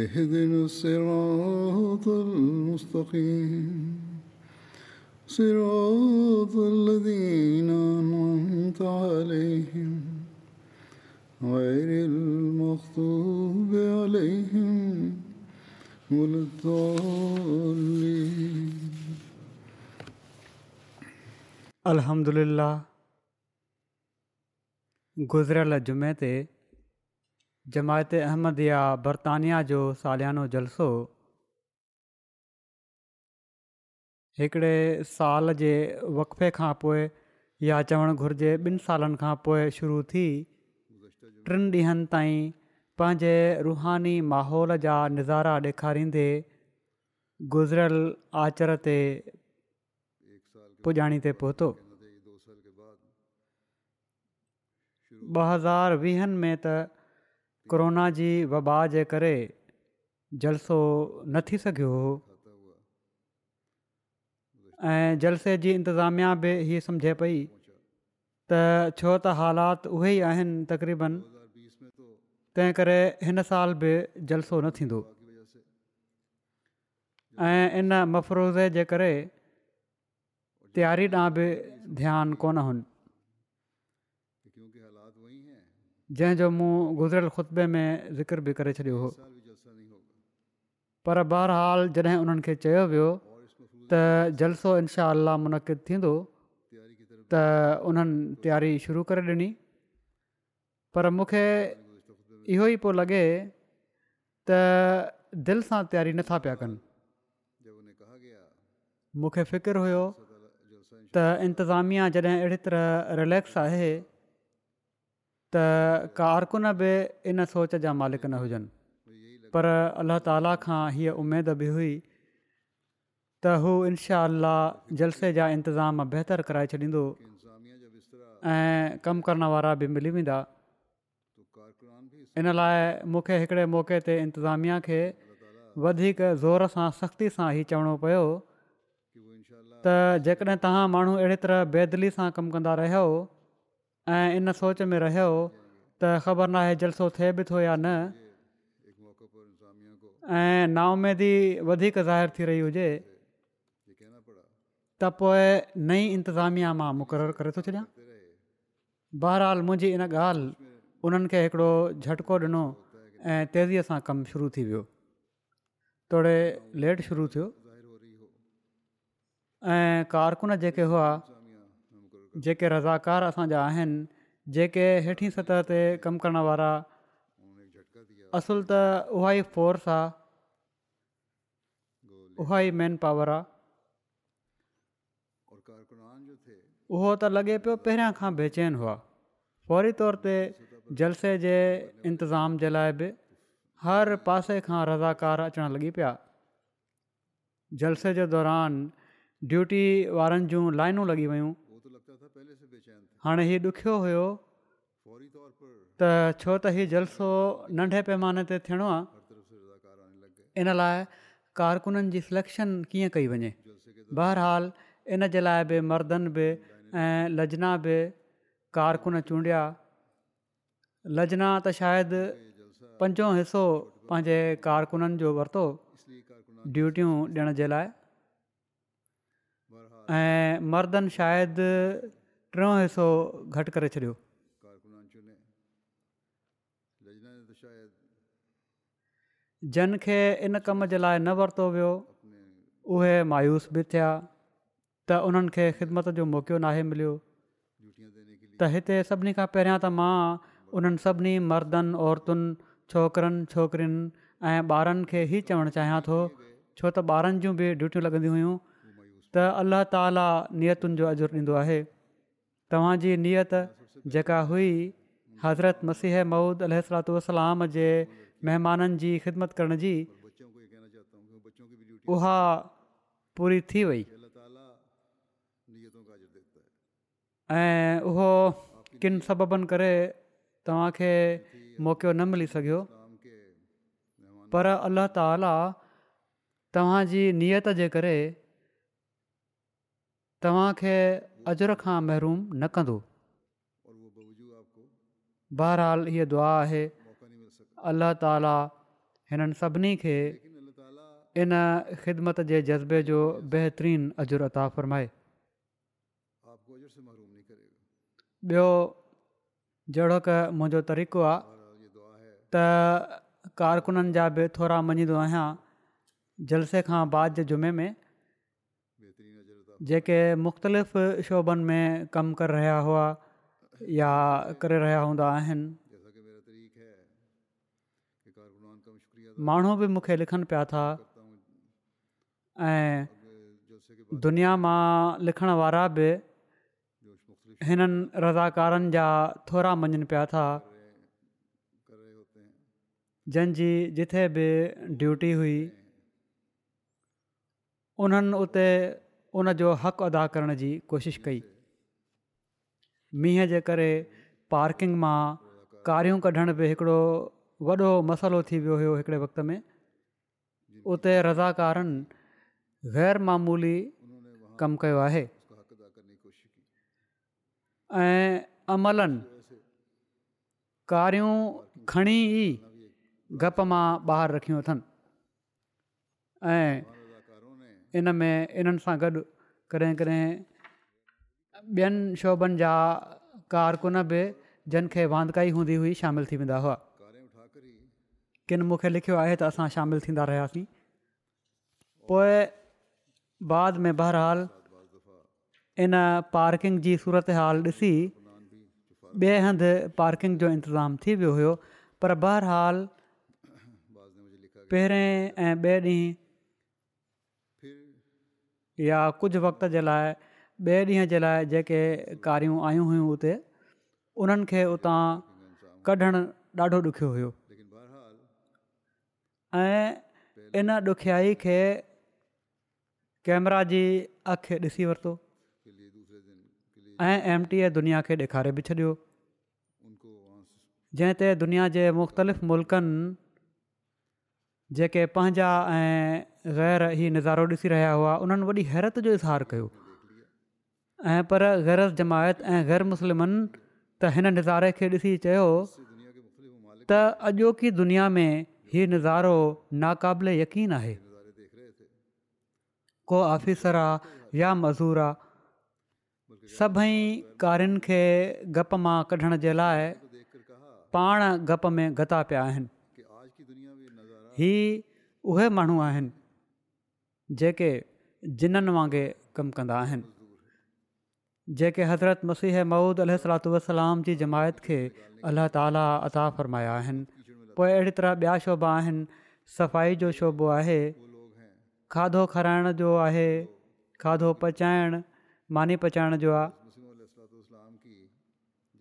اهدنا الصراط المستقيم صراط الذين أنعمت عليهم غير المغضوب عليهم ولا الضالين الحمد لله गुज़िरियल الله ते जमायत अहमद या बर्तानिया जो सालियानो जलसो हिकिड़े साल जे वक़फ़े खां पोइ या चवणु घुरिजे ॿिनि सालनि खां पोइ शुरू थी टिनि ॾींहनि ताईं पंहिंजे रुहानी माहौल जा नज़ारा ॾेखारींदे गुज़िरियल आचर ते पुॼाणी ते पहुतो ॿ हज़ार वीहनि में त कोरोना जी वबा जे करे जलसो न थी सघियो हो ऐं जलसे जी इंतिज़ामिया बि हीअ सम्झे पई त छो त हालात उहे ई आहिनि तक़रीबन तंहिं करे हिन साल बि जलसो न थींदो इन मफ़रूज़ जे करे तयारी ॾांहुं बि ध्यानु कोन हुननि जंहिंजो मूं गुज़िरियल ख़ुतबे में ज़िक्र बि करे छॾियो हुओ पर बहरहाल जॾहिं उन्हनि खे चयो वियो त जलसो इनशा अलाह मुनक़िद थींदो त उन्हनि तयारी शुरू करे ॾिनी पर मूंखे इहो ई पियो लॻे त दिलि सां त्यारी नथा पिया कनि मूंखे फिकर हुओ त इंतिज़ामिया जॾहिं अहिड़ी तरह रिलैक्स आहे तारकुन कारकुन बि इन सोच जा मालिक न हुजनि पर अल्ला ताला खां हीअ उमेद बि हुई त हू इनशा जलसे जा इंतिज़ाम बहितरु कराए छॾींदो ऐं कमु करण वारा बि मिली वेंदा इन लाइ मूंखे हिकिड़े मौके ते इंतिज़ामिया खे वधीक ज़ोर सां सख़्ती सां ई चवणो पियो त जेकॾहिं तव्हां माण्हू अहिड़ी तरह बेदली सां कमु कंदा रहियो इन सोच में रहियो त ख़बर नाहे जलसो थिए बि थो या न ऐं नाउमेदी वधीक ज़ाहिरु थी रही हुजे त पोइ नई इंतिज़ामिया मां मुक़ररु करे थो छॾियां बहरहाल मुंहिंजी इन ॻाल्हि उन्हनि खे हिकिड़ो झटको ॾिनो ऐं तेज़ीअ सां कमु शुरू थी वियो थोरे लेट शुरू थियो ऐं कारकुन जेके हुआ जेके रज़ाकार असांजा आहिनि जेके हेठि सतह ते कमु करण वारा असुल त उहा ई फोर्स आहे उहा ई मैन पावर आहे उहो त लॻे पियो पहिरियां खां बेचैन हुआ फौरी तौर ते जलसे जे इंतिज़ाम जे लाइ बि हर पासे खां रज़ाकार अचणु लॻी पिया जलसे जे दौरान ड्यूटी वारनि जूं लाइनूं लॻी वियूं हाणे हीउ ॾुखियो हुयो त छो त हीउ जलसो नंढे पैमाने ते थियणो इन लाइ कारकुननि जी सिलेक्शन कीअं कई वञे बहरहाल इन जे लाइ बि मर्दनि बि ऐं बि कारकुन चूंडिया लजना त शायदि पंजो हिसो पंहिंजे कारकुननि जो वरितो ड्यूटियूं ॾियण जे लाइ ऐं मर्दनि शायदि टियों हिसो घटि करे छॾियो जन खे इन कम जे लाइ न वरितो वियो उहे मायूस बि थिया त उन्हनि खे ख़िदमत जो मौको नाहे मिलियो त हिते सभिनी खां पहिरियां त मां उन्हनि सभिनी मर्दनि औरतुनि छोकिरनि छोकिरियुनि ऐं ॿारनि खे ई चवणु चाहियां थो छो त ॿारनि जूं बि ड्यूटियूं लॻंदियूं हुयूं त अल्लाह ताला नियतुनि जो अजरु ॾींदो आहे तव्हांजी नियत जेका हुई हज़रत मसीह महूद अलतोसलाम जे महिमाननि जी ख़िदमत करण जी उहा पूरी ऐं उहो किनि सबबनि करे तव्हांखे मौक़ो न मिली सघियो पर अलाह ताला तव्हांजी नियत जे करे तव्हांखे अजर खां महिर बहरहाल हीअ दुआ आहे अलाह ताला हिननि सभिनी खे इन ख़िदमत जे जज़्बे जो बहितरीनु अजरु अता फ़र्माए क मुंहिंजो तरीक़ो आहे त कारकुननि जा बि थोरा मञींदो आहियां जलसे खां बाद जे जुमे में जेके मुख़्तलिफ़ शोबनि में कमु करे रहिया हुआ या करे रहिया हूंदा आहिनि माण्हू बि मूंखे लिखनि पिया था ऐं दुनिया मां लिखण वारा बि हिननि रज़ाकारनि जा थोरा मञनि पिया था जंहिंजी जिथे बि ड्यूटी हुई उन्हनि उते जो हक़ अदा करण जी कोशिशि कई मींहं जे करे पार्किंग मां कारियूं कढण बि हिकिड़ो वॾो मसालो थी वियो हुयो हिकिड़े वक़्त में उते रज़ाकारनि ग़ैरमूली कमु कयो आहे ऐं अमलनि कारियूं खणी ई गप मां ॿाहिरि रखियूं अथनि इन में इन्हनि सां गॾु कॾहिं कॾहिं ॿियनि शोभनि जा कारकुन बि जंहिंखे वांधकाई हूंदी हुई शामिलु थी वेंदा हुआ किन मूंखे लिखियो आहे त असां शामिलु थींदा रहियासीं पोइ बाद में बहरहाल इन पार्किंग जी सूरत हाल ॾिसी ॿिए हंधि पार्किंग जो इंतिज़ामु थी वियो हुयो पर बहरहाल पहिरें ऐं ॿिए ॾींहुं या कुझु वक़्त जे लाइ ॿिए ॾींहं जे लाइ जेके कारियूं आयूं हुयूं उते उन्हनि खे उतां कढणु ॾाढो ॾुखियो हुयो ऐं इन ॾुखियाई खे कैमरा जी अखि ॾिसी वरितो ऐं एम टी ए दुनिया खे ॾेखारे बि छॾियो जंहिं ते दुनिया जे मुख़्तलिफ़ मुल्कनि जेके पंहिंजा ऐं ग़ैर हीउ नज़ारो ॾिसी रहिया हुआ उन्हनि वॾी हैरत जो इज़हारु कयो ऐं पर ग़ैरत जमायत ऐं ग़ैर मुस्लिमनि त हिन नज़ारे खे ॾिसी चयो त अॼोकी दुनिया में हीउ नज़ारो नाक़ाबिले यकीन आहे को ऑफिसर आहे या मज़ूर आहे सभई कार्यनि खे गप मां कढण जे लाइ पाण गप में गता पिया आहिनि ही उ माण्हू आहिनि जेके जिननि वांगुरु कमु कंदा आहिनि जेके हज़रत मसीह महूद अल सलातलाम जी जमायत खे अलाह ताली अता फ़रमाया आहिनि पोइ अहिड़ी तरह ॿिया शोभा आहिनि सफ़ाई जो शोभो आहे खाधो खाराइण जो आहे खाधो पचाइणु मानी पचाइण जो आहे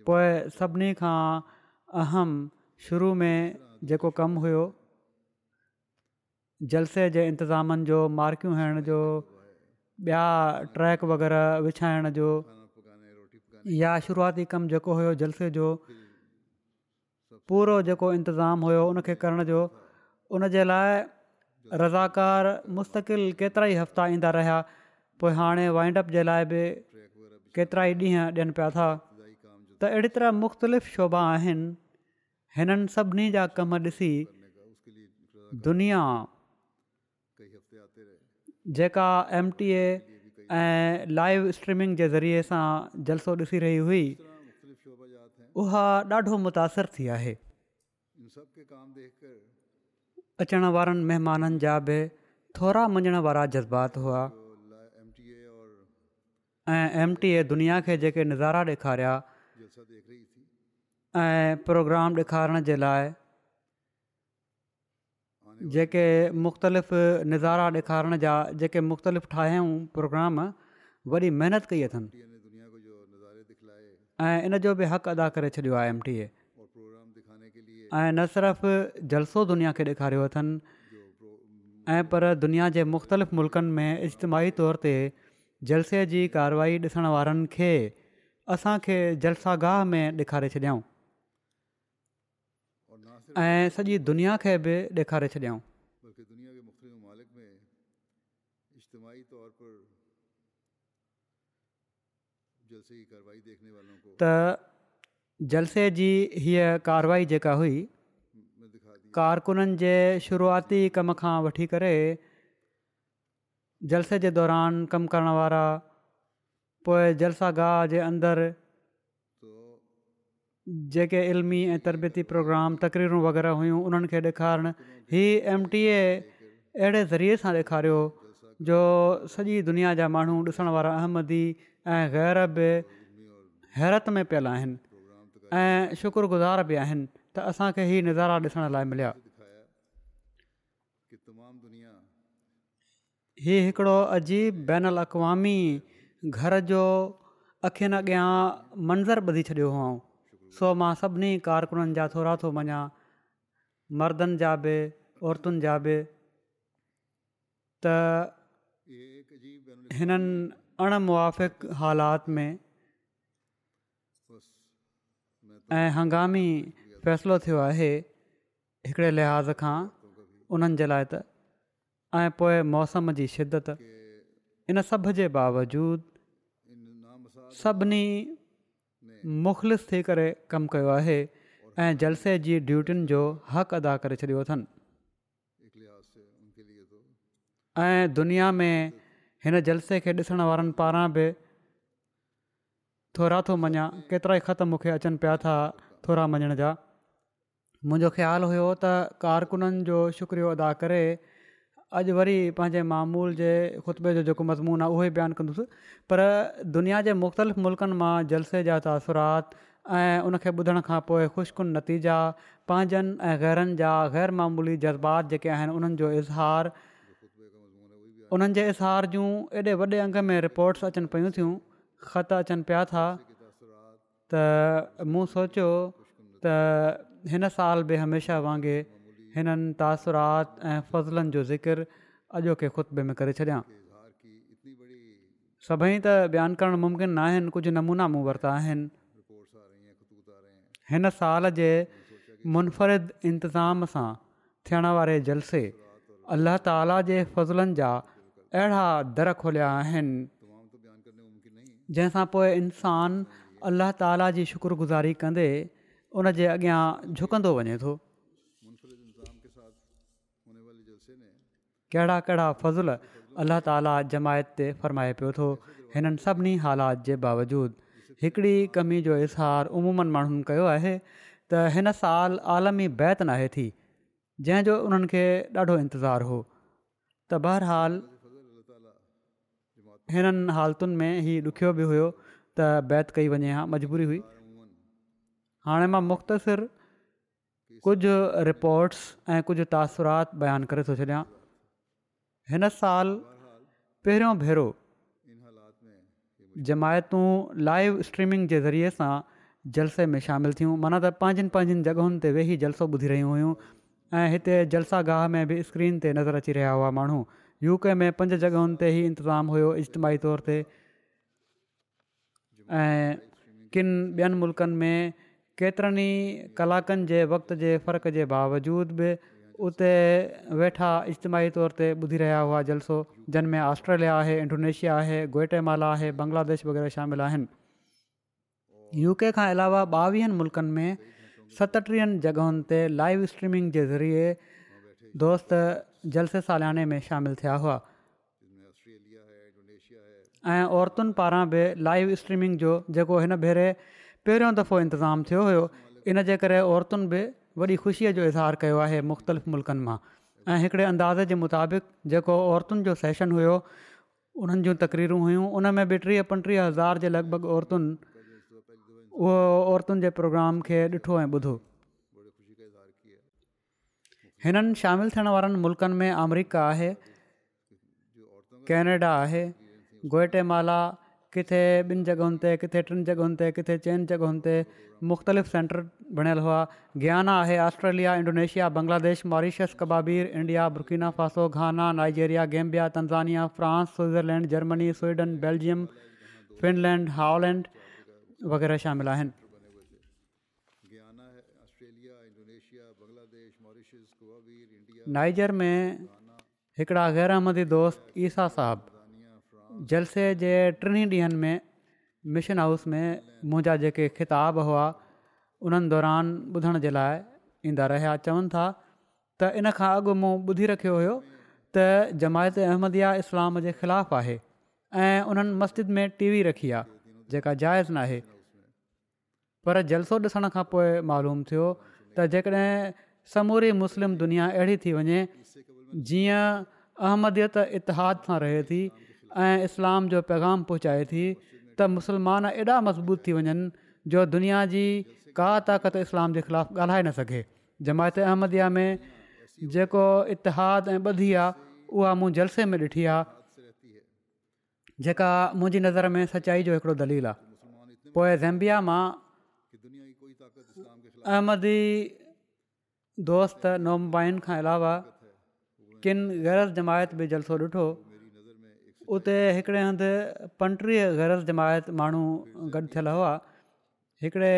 पोइ सभिनी खां अहम शुरू में जेको कमु हुयो जलसे जे इंतिज़ाम जो मार्कियूं हणण जो ॿिया ट्रैक वग़ैरह विछाइण जो या शुरूआती कमु जेको हुयो जलसे जो पूरो जेको इंतिज़ामु हुयो उन खे करण जो उन जे लाइ रज़ाकार मुस्तक़िल केतिरा ई हफ़्ता ईंदा रहिया पोइ हाणे वाइंडअप अप जे लाइ बि केतिरा ई ॾींहं ॾियनि पिया था त अहिड़ी तरह मुख़्तलिफ़ शोभा आहिनि हिननि सभिनी जा कम ॾिसी दुनिया जेका एम टी ए ऐं लाइव स्ट्रीमिंग जे ज़रिए सां जलसो ॾिसी रही हुई उहा ॾाढो मुतासिर थी आहे अचण वारनि महिमाननि जा बि थोरा मञण वारा जज़्बात हुआ ऐं एम टी ए दुनिया खे जेके नज़ारा ॾेखारिया ऐं प्रोग्राम ॾेखारण जे लाइ जेके मुख़्तलिफ़ नज़ारा ॾेखारण जा जेके मुख़्तलिफ़ु ठाहियूं प्रोग्राम वॾी महिनत कई अथनि ऐं इन जो बि हक़ अदा करे छॾियो आहे एम टी ए न सिर्फ़ु जलसो दुनिया खे ॾेखारियो अथनि ऐं पर दुनिया जे मुख़्तलिफ़ मुल्कनि में इज्तमाही तौर ते जलसे जी कारवाई ॾिसण वारनि खे असांखे जलसागाह में ॾेखारे छॾियाऊं ऐं सॼी दुनिया खे बि ॾेखारे छॾियऊं त जलसे जी हीअ कारवाई जेका हुई कारकुननि जे शुरूआती कम खां वठी करे जलसे जे दौरान कम करण वारा पोइ जलसा गाह जे अंदर जेके इल्मी ऐं तरबियती प्रोग्राम तकरीरूं वग़ैरह हुयूं उन्हनि खे ॾेखारणु हीअ एम टी ए अहिड़े ज़रिए सां ॾेखारियो जो सॼी दुनिया जा माण्हू ॾिसण वारा अहमदी ऐं ग़ैरब हैरत में पियल आहिनि ऐं शुक्रगुज़ार बि आहिनि त असांखे हीउ नज़ारा ॾिसण लाइ मिलिया हीउ हिकिड़ो अजीब बैनली घर जो अखियुनि अॻियां मंज़रु ॿधी छॾियो हुआ सो मां सभिनी कारकुननि जा थोरा थो मञा मर्दनि जा बि औरतुनि जा बि त हिननि अण हालात में ऐं हंगामी फ़ैसिलो थियो आहे हिकिड़े लिहाज़ खां उन्हनि जे लाइ त ऐं मौसम जी शिदत इन सभ जे बावजूद सभिनी मुख़लिस थी करे कमु कयो आहे ऐं जलसे जी ड्यूटियुनि जो हक़ अदा करे छॾियो अथनि ऐं दुनिया में हिन जलसे खे ॾिसण वारनि पारां बि थोरा थो मञा केतिरा ई ख़तमु मूंखे अचनि पिया था थोरा मञण जा मुंहिंजो ख़्यालु हुयो त कारकुननि जो शुक्रियो अदा करे अॼु वरी पंहिंजे मामूल जे ख़ुतबे जो जेको मज़मून आहे उहो ई बयानु कंदुसि पर दुनिया जे मुख़्तलिफ़ मुल्कनि मां जलसे जा तासुरात ऐं उनखे ॿुधण खां पोइ ख़ुशिकुनि नतीजा पंहिंजनि ऐं घरनि जा ग़ैर मामूली जज़्बात जेके आहिनि उन्हनि जो इज़हार उन्हनि जे इज़हार जूं एॾे वॾे अंग में रिपोर्ट्स अचनि पियूं थियूं ख़त अचनि पिया था त मूं सोचियो त हिन साल बि हमेशह वांगुरु हिननि तासुरात ऐं फ़ज़लनि जो ज़िक्रु अॼोके ख़ुतबे में करे छॾियां सभई त बयानु करणु मुमकिन न आहिनि कुझु नमूना मूं वरिता आहिनि हिन साल जे मुनफरिद इंतिज़ाम सां थियणु वारे जलसे अलाह ताला जे फ़ज़लनि जा अहिड़ा दर खोलिया आहिनि जंहिंसां पोइ इंसान अल्लाह ताला जी शुक्रगुज़ारी कंदे उन जे अॻियां झुकंदो वञे थो कहिड़ा कहिड़ा फ़ल अल ताली जमायत ते फ़रमाए पियो थो हिननि सभिनी हालात जे बावजूदु हिकिड़ी कमी जो इज़हार उमूमनि माण्हुनि कयो आहे त हिन साल आलमी बैत नाहे थी जंहिंजो उन्हनि खे ॾाढो इंतज़ारु हो त बहरहाल हिननि हालतुनि में हीउ ॾुखियो बि हुयो त बैत कई वञे हा मजबूरी हुई हाणे मां मुख़्तसिर कुझु रिपोर्ट्स ऐं कुझु तासुरात बयानु करे थो छॾिया हिन साल पहिरियों भेरो जमायतूं लाइव स्ट्रीमिंग जे ज़रिए सां जलसे में शामिलु थियूं माना त पंहिंजनि पंहिंजनि जॻहियुनि ते वेही जलसो ॿुधी रहियूं हुयूं ऐं हिते जलसा गाह में बि स्क्रीन ते नज़र अची रहिया हुआ माण्हू यूके में पंज जॻहियुनि ते ई इंतज़ामु हुयो इजतमाही तौर ते ऐं किन ॿियनि मुल्कनि में केतिरनि ई कलाकनि जे वक़्त जे फ़र्क़ जे बावजूदि बि उते वेठा इजतमाही तौर ते ॿुधी रहिया हुआ जलसो जिन में ऑस्ट्रेलिया आहे इंडोनेशिया आहे गोटेमाला आहे شامل वग़ैरह शामिल आहिनि यू के खां अलावा ॿावीहनि मुल्कनि में सतटीहनि जॻहियुनि ते लाइव स्ट्रीमिंग जे ज़रिए दोस्त जलसे सालियाने में शामिलु थिया हुआ ऐं औरतुनि पारां बि लाइव स्ट्रीमिंग जो जेको हिन भेरे पहिरियों दफ़ो इंतिज़ामु थियो हुयो इनजे करे औरतुनि बि वॾी ख़ुशीअ जो इज़हारु कयो आहे मुख़्तलिफ़ मुल्कनि मां ऐं हिकिड़े अंदाज़े जे मुताबिक़ जेको औरतुनि जो सेशन हुयो उन्हनि जूं तकरीरूं हुयूं उन में बि टीह पंटीह हज़ार जे लॻभॻि औरतुनि उहो औरतुनि जे प्रोग्राम खे ॾिठो ऐं ॿुधो हिननि शामिलु थियण वारनि मुल्कनि में अमरिका आहे कैनेडा आहे गोइटेमाला किथे ॿिनि जॻहुनि ते किथे टिनि जॻहुनि ते किथे चइनि जॻहुनि ते मुख़्तलिफ़ सेंटर बणियलु हुआ ग्याना आहे Australia Indonesia Bangladesh Mauritius Kababir India Burkina Faso Ghana Nigeria Gambia Tanzania France Switzerland Germany Sweden Belgium Finland Holland वग़ैरह शामिल आहिनि नाइजीअर में हिकिड़ा गैरामदी दोस्त ईसा साहिबु जलसे जे टिन ॾींहंनि में मिशन हाउस में मुंहिंजा जेके ख़िताब हुआ उन्हनि दौरान ॿुधण जे लाइ ईंदा रहिया चवनि था त इन खां अॻु मूं ॿुधी रखियो हुयो त जमायत अहमद इस्लाम जे ख़िलाफ़ु आहे ऐं उन्हनि मस्जिद में टीवी रखी आहे जेका जाइज़ न पर जलसो ॾिसण खां पोइ मालूम थियो त जेकॾहिं समूरी मुस्लिम दुनिया अहिड़ी थी वञे जीअं अहमदियत इतिहाद सां रहे थी ऐं इस्लाम जो पैगाम पहुचाए थी त मुस्लमान एॾा मज़बूत थी वञनि जो दुनिया जी का ताक़त इस्लाम जे ख़िलाफ़ु ॻाल्हाए न सघे जमायत अहमदया में जेको इतिहादु ऐं ॿधी आहे उहा मूं जलसे में ॾिठी आहे जेका मुंहिंजी नज़र में सचाई जो हिकिड़ो दलील आहे पोइ ज़ेम्बिया मां अहमदी दोस्त नोमबाइन खां अलावा किन गैरत जमायत बि जलसो ॾिठो उते हिकिड़े हंधि पंटीह ग़ैर जमायत माण्हू गॾु थियल हुआ हिकिड़े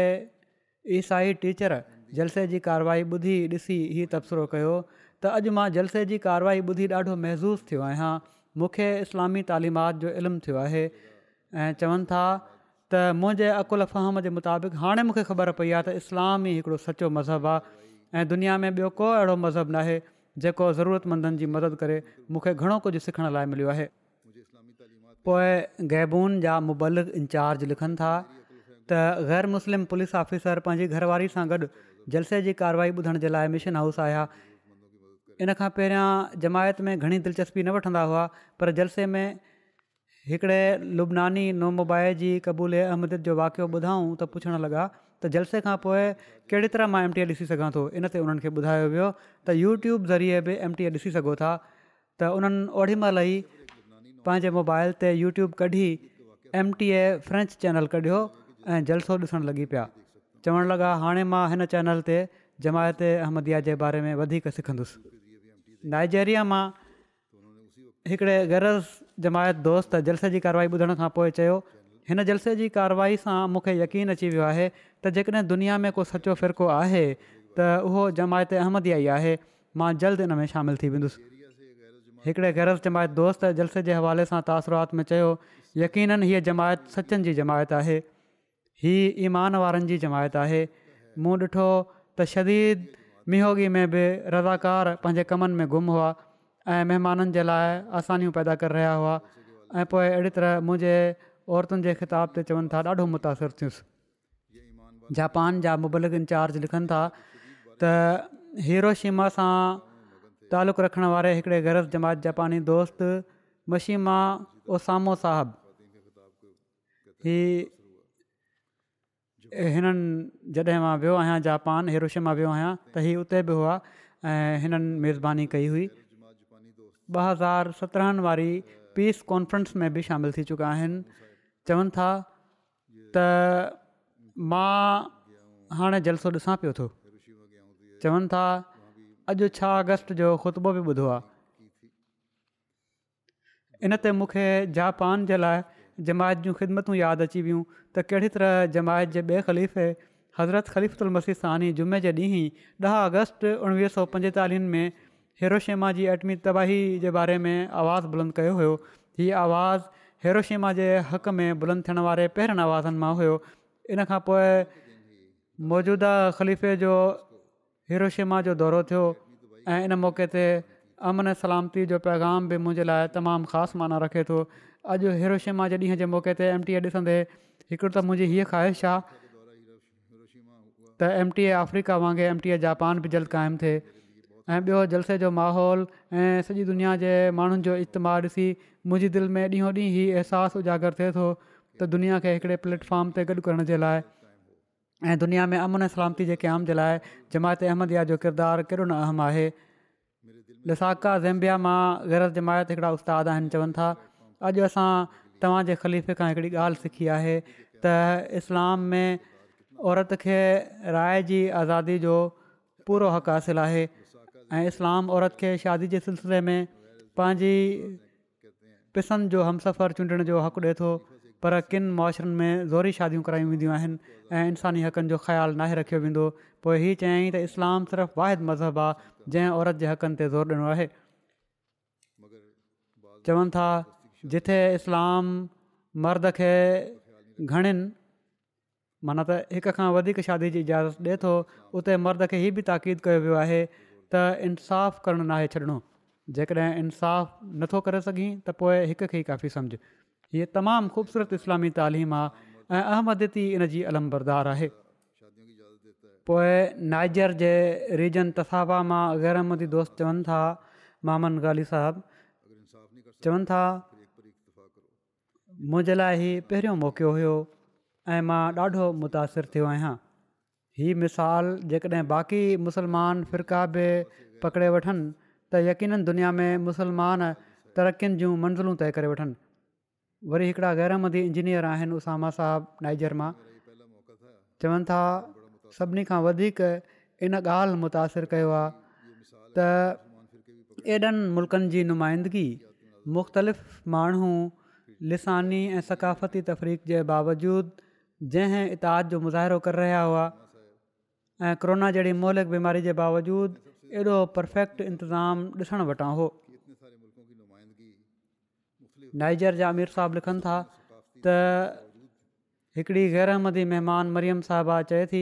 ईसाई टीचर जलसे जी कारवाई ॿुधी ॾिसी ही तबसरो कयो त अॼु मां जलसे जी कार्यवाही ॿुधी ॾाढो महज़ूस थियो आहियां मूंखे इस्लामी तालिमात जो इल्मु थियो आहे ऐं चवनि था त मुंहिंजे अक़ुल फ़हम जे मुताबिक़ हाणे मूंखे ख़बर पई आहे त इस्लाम ई हिकिड़ो सचो मज़हबु आहे ऐं दुनिया में ॿियो को अहिड़ो मज़हब न जेको ज़रूरतमंदनि जी मदद करे मूंखे घणो कुझु सिखण लाइ मिलियो आहे पोएं गैबून जा मुबलिक इंचार्ज लिखनि था त ग़ैर मुस्लिम पुलिस ऑफिसर पंहिंजी घरवारी सां गॾु जलसे जी कार्रवाई ॿुधण जे लाइ मिशन हाउस आया इन खां पहिरियां जमायत में घणी दिलचस्पी न वठंदा हुआ पर जलसे में हिकिड़े लुबनानी नोमोबाइ जी क़बूल अहमद जो वाक़ियो ॿुधाऊं त पुछणु लॻा त जलसे खां पोइ कहिड़ी तरह मां एम टी ए ॾिसी सघां थो इन ते उन्हनि खे ॿुधायो वियो त यूट्यूब ज़रिए बि एम टी ए ॾिसी सघो था त उन्हनि ओॾीमहिल ई पंहिंजे मोबाइल ते यूट्यूब कढी M T A French channel कढियो ऐं जलसो ॾिसणु लॻी पिया चवणु लॻा हाणे मां हिन चैनल ते जमायत अहमदिया जे बारे में वधीक सिखंदुसि नाइजेरिया मां हिकिड़े ग़रज़ जमायत दोस्त जलसे जी कार्यवाही ॿुधण खां पोइ चयो हिन जलसे जी कार्यवाही सां मूंखे यकीन अची वियो आहे त जेकॾहिं दुनिया में को सचो फिरको आहे त उहो जमायत अहमदिया ई आहे मां जल्द इन में शामिलु थी वेंदुसि हिकिड़े ग़रज़ जमायत दोस्त जलसे जे हवाले सां तासुरात में चयो यकीन हीअ जमायत सचनि जी जमायत आहे हीअ ईमान वारनि जी जमायत आहे मूं ॾिठो त शदीद मिहोगी में बि रज़ाकार पंहिंजे कमनि में गुम हुआ ऐं महिमाननि जे लाइ आसानियूं पैदा करे रहिया हुआ ऐं पोइ अहिड़ी तरह मुंहिंजे औरतुनि जे ख़िताब ते चवनि था ॾाढो मुतासिर थियुसि जापान जा मुबलिक इंचार्ज लिखनि था त हीरोशीमा सां तालुक रखण वारे हिकिड़े ग़रज जमात जापानी दोस्त मशीमा ओसामो साहबु ही हिननि जॾहिं मां वियो आहियां जापान हेरोश मां वियो आहियां त हीअ उते बि हुआ ऐं हिननि मेज़बानी कई हुई ॿ हज़ार सत्रहंनि वारी पीस कॉन्फ्रेंस में बि शामिलु थी चुका आहिनि चवनि था त मां हाणे जलसो ॾिसां पियो थो चवनि था अॼु छह अगस्त जो ख़ुतबो बि ॿुधो इन ते मूंखे जापान जे लाइ जमायत जूं ख़िदमतूं यादि अची वियूं त कहिड़ी तरह जमायत जे ॿिए ख़लीफ़े हज़रत ख़लीफ़ुल मसीह सानी जुमे जे ॾींहुं ॾह अगस्त उणिवीह सौ पंजेतालीहनि में हेरोशेमा जी एटमी तबाही जे बारे में आवाज़ु बुलंद कयो हुयो हीउ आवाज़ु हेरोशेमा जे हक़ में बुलंद थियण वारे पहिरियनि आवाज़नि मां हुयो इन खां पोइ मौजूदा ख़लीफ़े जो हीरो शिमा जो दौरो थियो ऐं इन मौके ते अमन सलामती जो पैगाम बि मुंहिंजे लाइ तमामु ख़ासि माना रखे थो अॼु हीरो शिमा जे ॾींहं जे मौके ते एमटीए ॾिसंदे हिकिड़ो त मुंहिंजी हीअ ख़्वाहिश आहे त एमटीए अफ्रीका वांगुरु एमटीए जापान बि जल्द क़ाइमु थिए ऐं ॿियो जलसे जो माहौल ऐं सॼी दुनिया जे माण्हुनि जो इज्तमाहु ॾिसी मुंहिंजी दिलि में ॾींहों ॾींहुं ई अहसासु उजागर थिए थो त दुनिया खे हिकड़े प्लेटफॉर्म ते गॾु करण जे लाइ ऐं दुनिया में अमन ऐं सलामती जेके आम जे लाइ जमायत अहमदिया जो किरदारु केॾो न अहम आहे लिसाका ज़ैम्बिया मां ग़ैरत जमायत हिकिड़ा उस्ताद आहिनि चवनि था अॼु असां तव्हांजे ख़लीफ़े खां हिकिड़ी ॻाल्हि सिखी आहे त इस्लाम में औरत खे राय जी आज़ादी जो पूरो हक़ हासिलु आहे ऐं इस्लाम औरत खे शादी जे सिलसिले में पंहिंजी पिसंदि जो हमसफ़र चूंडण जो हक़ु ॾिए थो पर किन मुआशरनि में ज़ोरी शादियूं करायूं वेंदियूं आहिनि ऐं इंसानी हक़नि जो ख़्यालु नाहे रखियो वेंदो पोइ इहो चयाईं त इस्लाम सिर्फ़ु वाहिद मज़हब आहे जंहिं औरत जे हक़नि ते ज़ोरु ॾियणो आहे चवनि था जिथे इस्लाम मर्द खे घणनि माना त हिक खां वधीक शादी जी इजाज़त ॾिए थो उते मर्द खे ही बि ताक़ीद कयो वियो आहे त इंसाफ़ु करणु नाहे छॾिणो जेकॾहिं इंसाफ़ु नथो करे सघीं त पोइ काफ़ी یہ تمام خوبصورت اسلامی تعلیم आहे ऐं अहमदती इन जी अलमबरदार आहे पोइ नाइजर जे रीजन तफ़ाबा मां ग़ैरमंदी दोस्त चवनि था मामन गाली साहबु चवनि था मुंहिंजे लाइ हीउ पहिरियों मौक़ो हुयो ऐं मां متاثر मुतासिरु थियो आहियां مثال मिसाल जेकॾहिं مسلمان मुस्लमान फ़िरका बि पकिड़े वठनि त यकीन दुनिया में मुस्लमान جو जूं طے तइ करे वरी हिकिड़ा गैरमंदी इंजीनियर आहिनि उसामा साहबु नाइजरमा चवनि था सभिनी खां वधीक इन ॻाल्हि मुतासिर कयो आहे त एॾनि मुल्कनि जी नुमाइंदगी मुख़्तलिफ़ माण्हू लिसानी ऐं सकाफ़ती तफ़रीक़ जे बावजूदु जंहिं इताद जो मुज़रो करे रहिया हुआ ऐं कोरोना जहिड़ी मोहलिक बीमारी जे बावजूदु एॾो परफेक्ट इंतज़ाम ॾिसण वटां हो नाइजर जा अमीर साहबु लिखनि था त हिकिड़ी ग़ैर अहमदी महिमान मरियम साहबा चए थी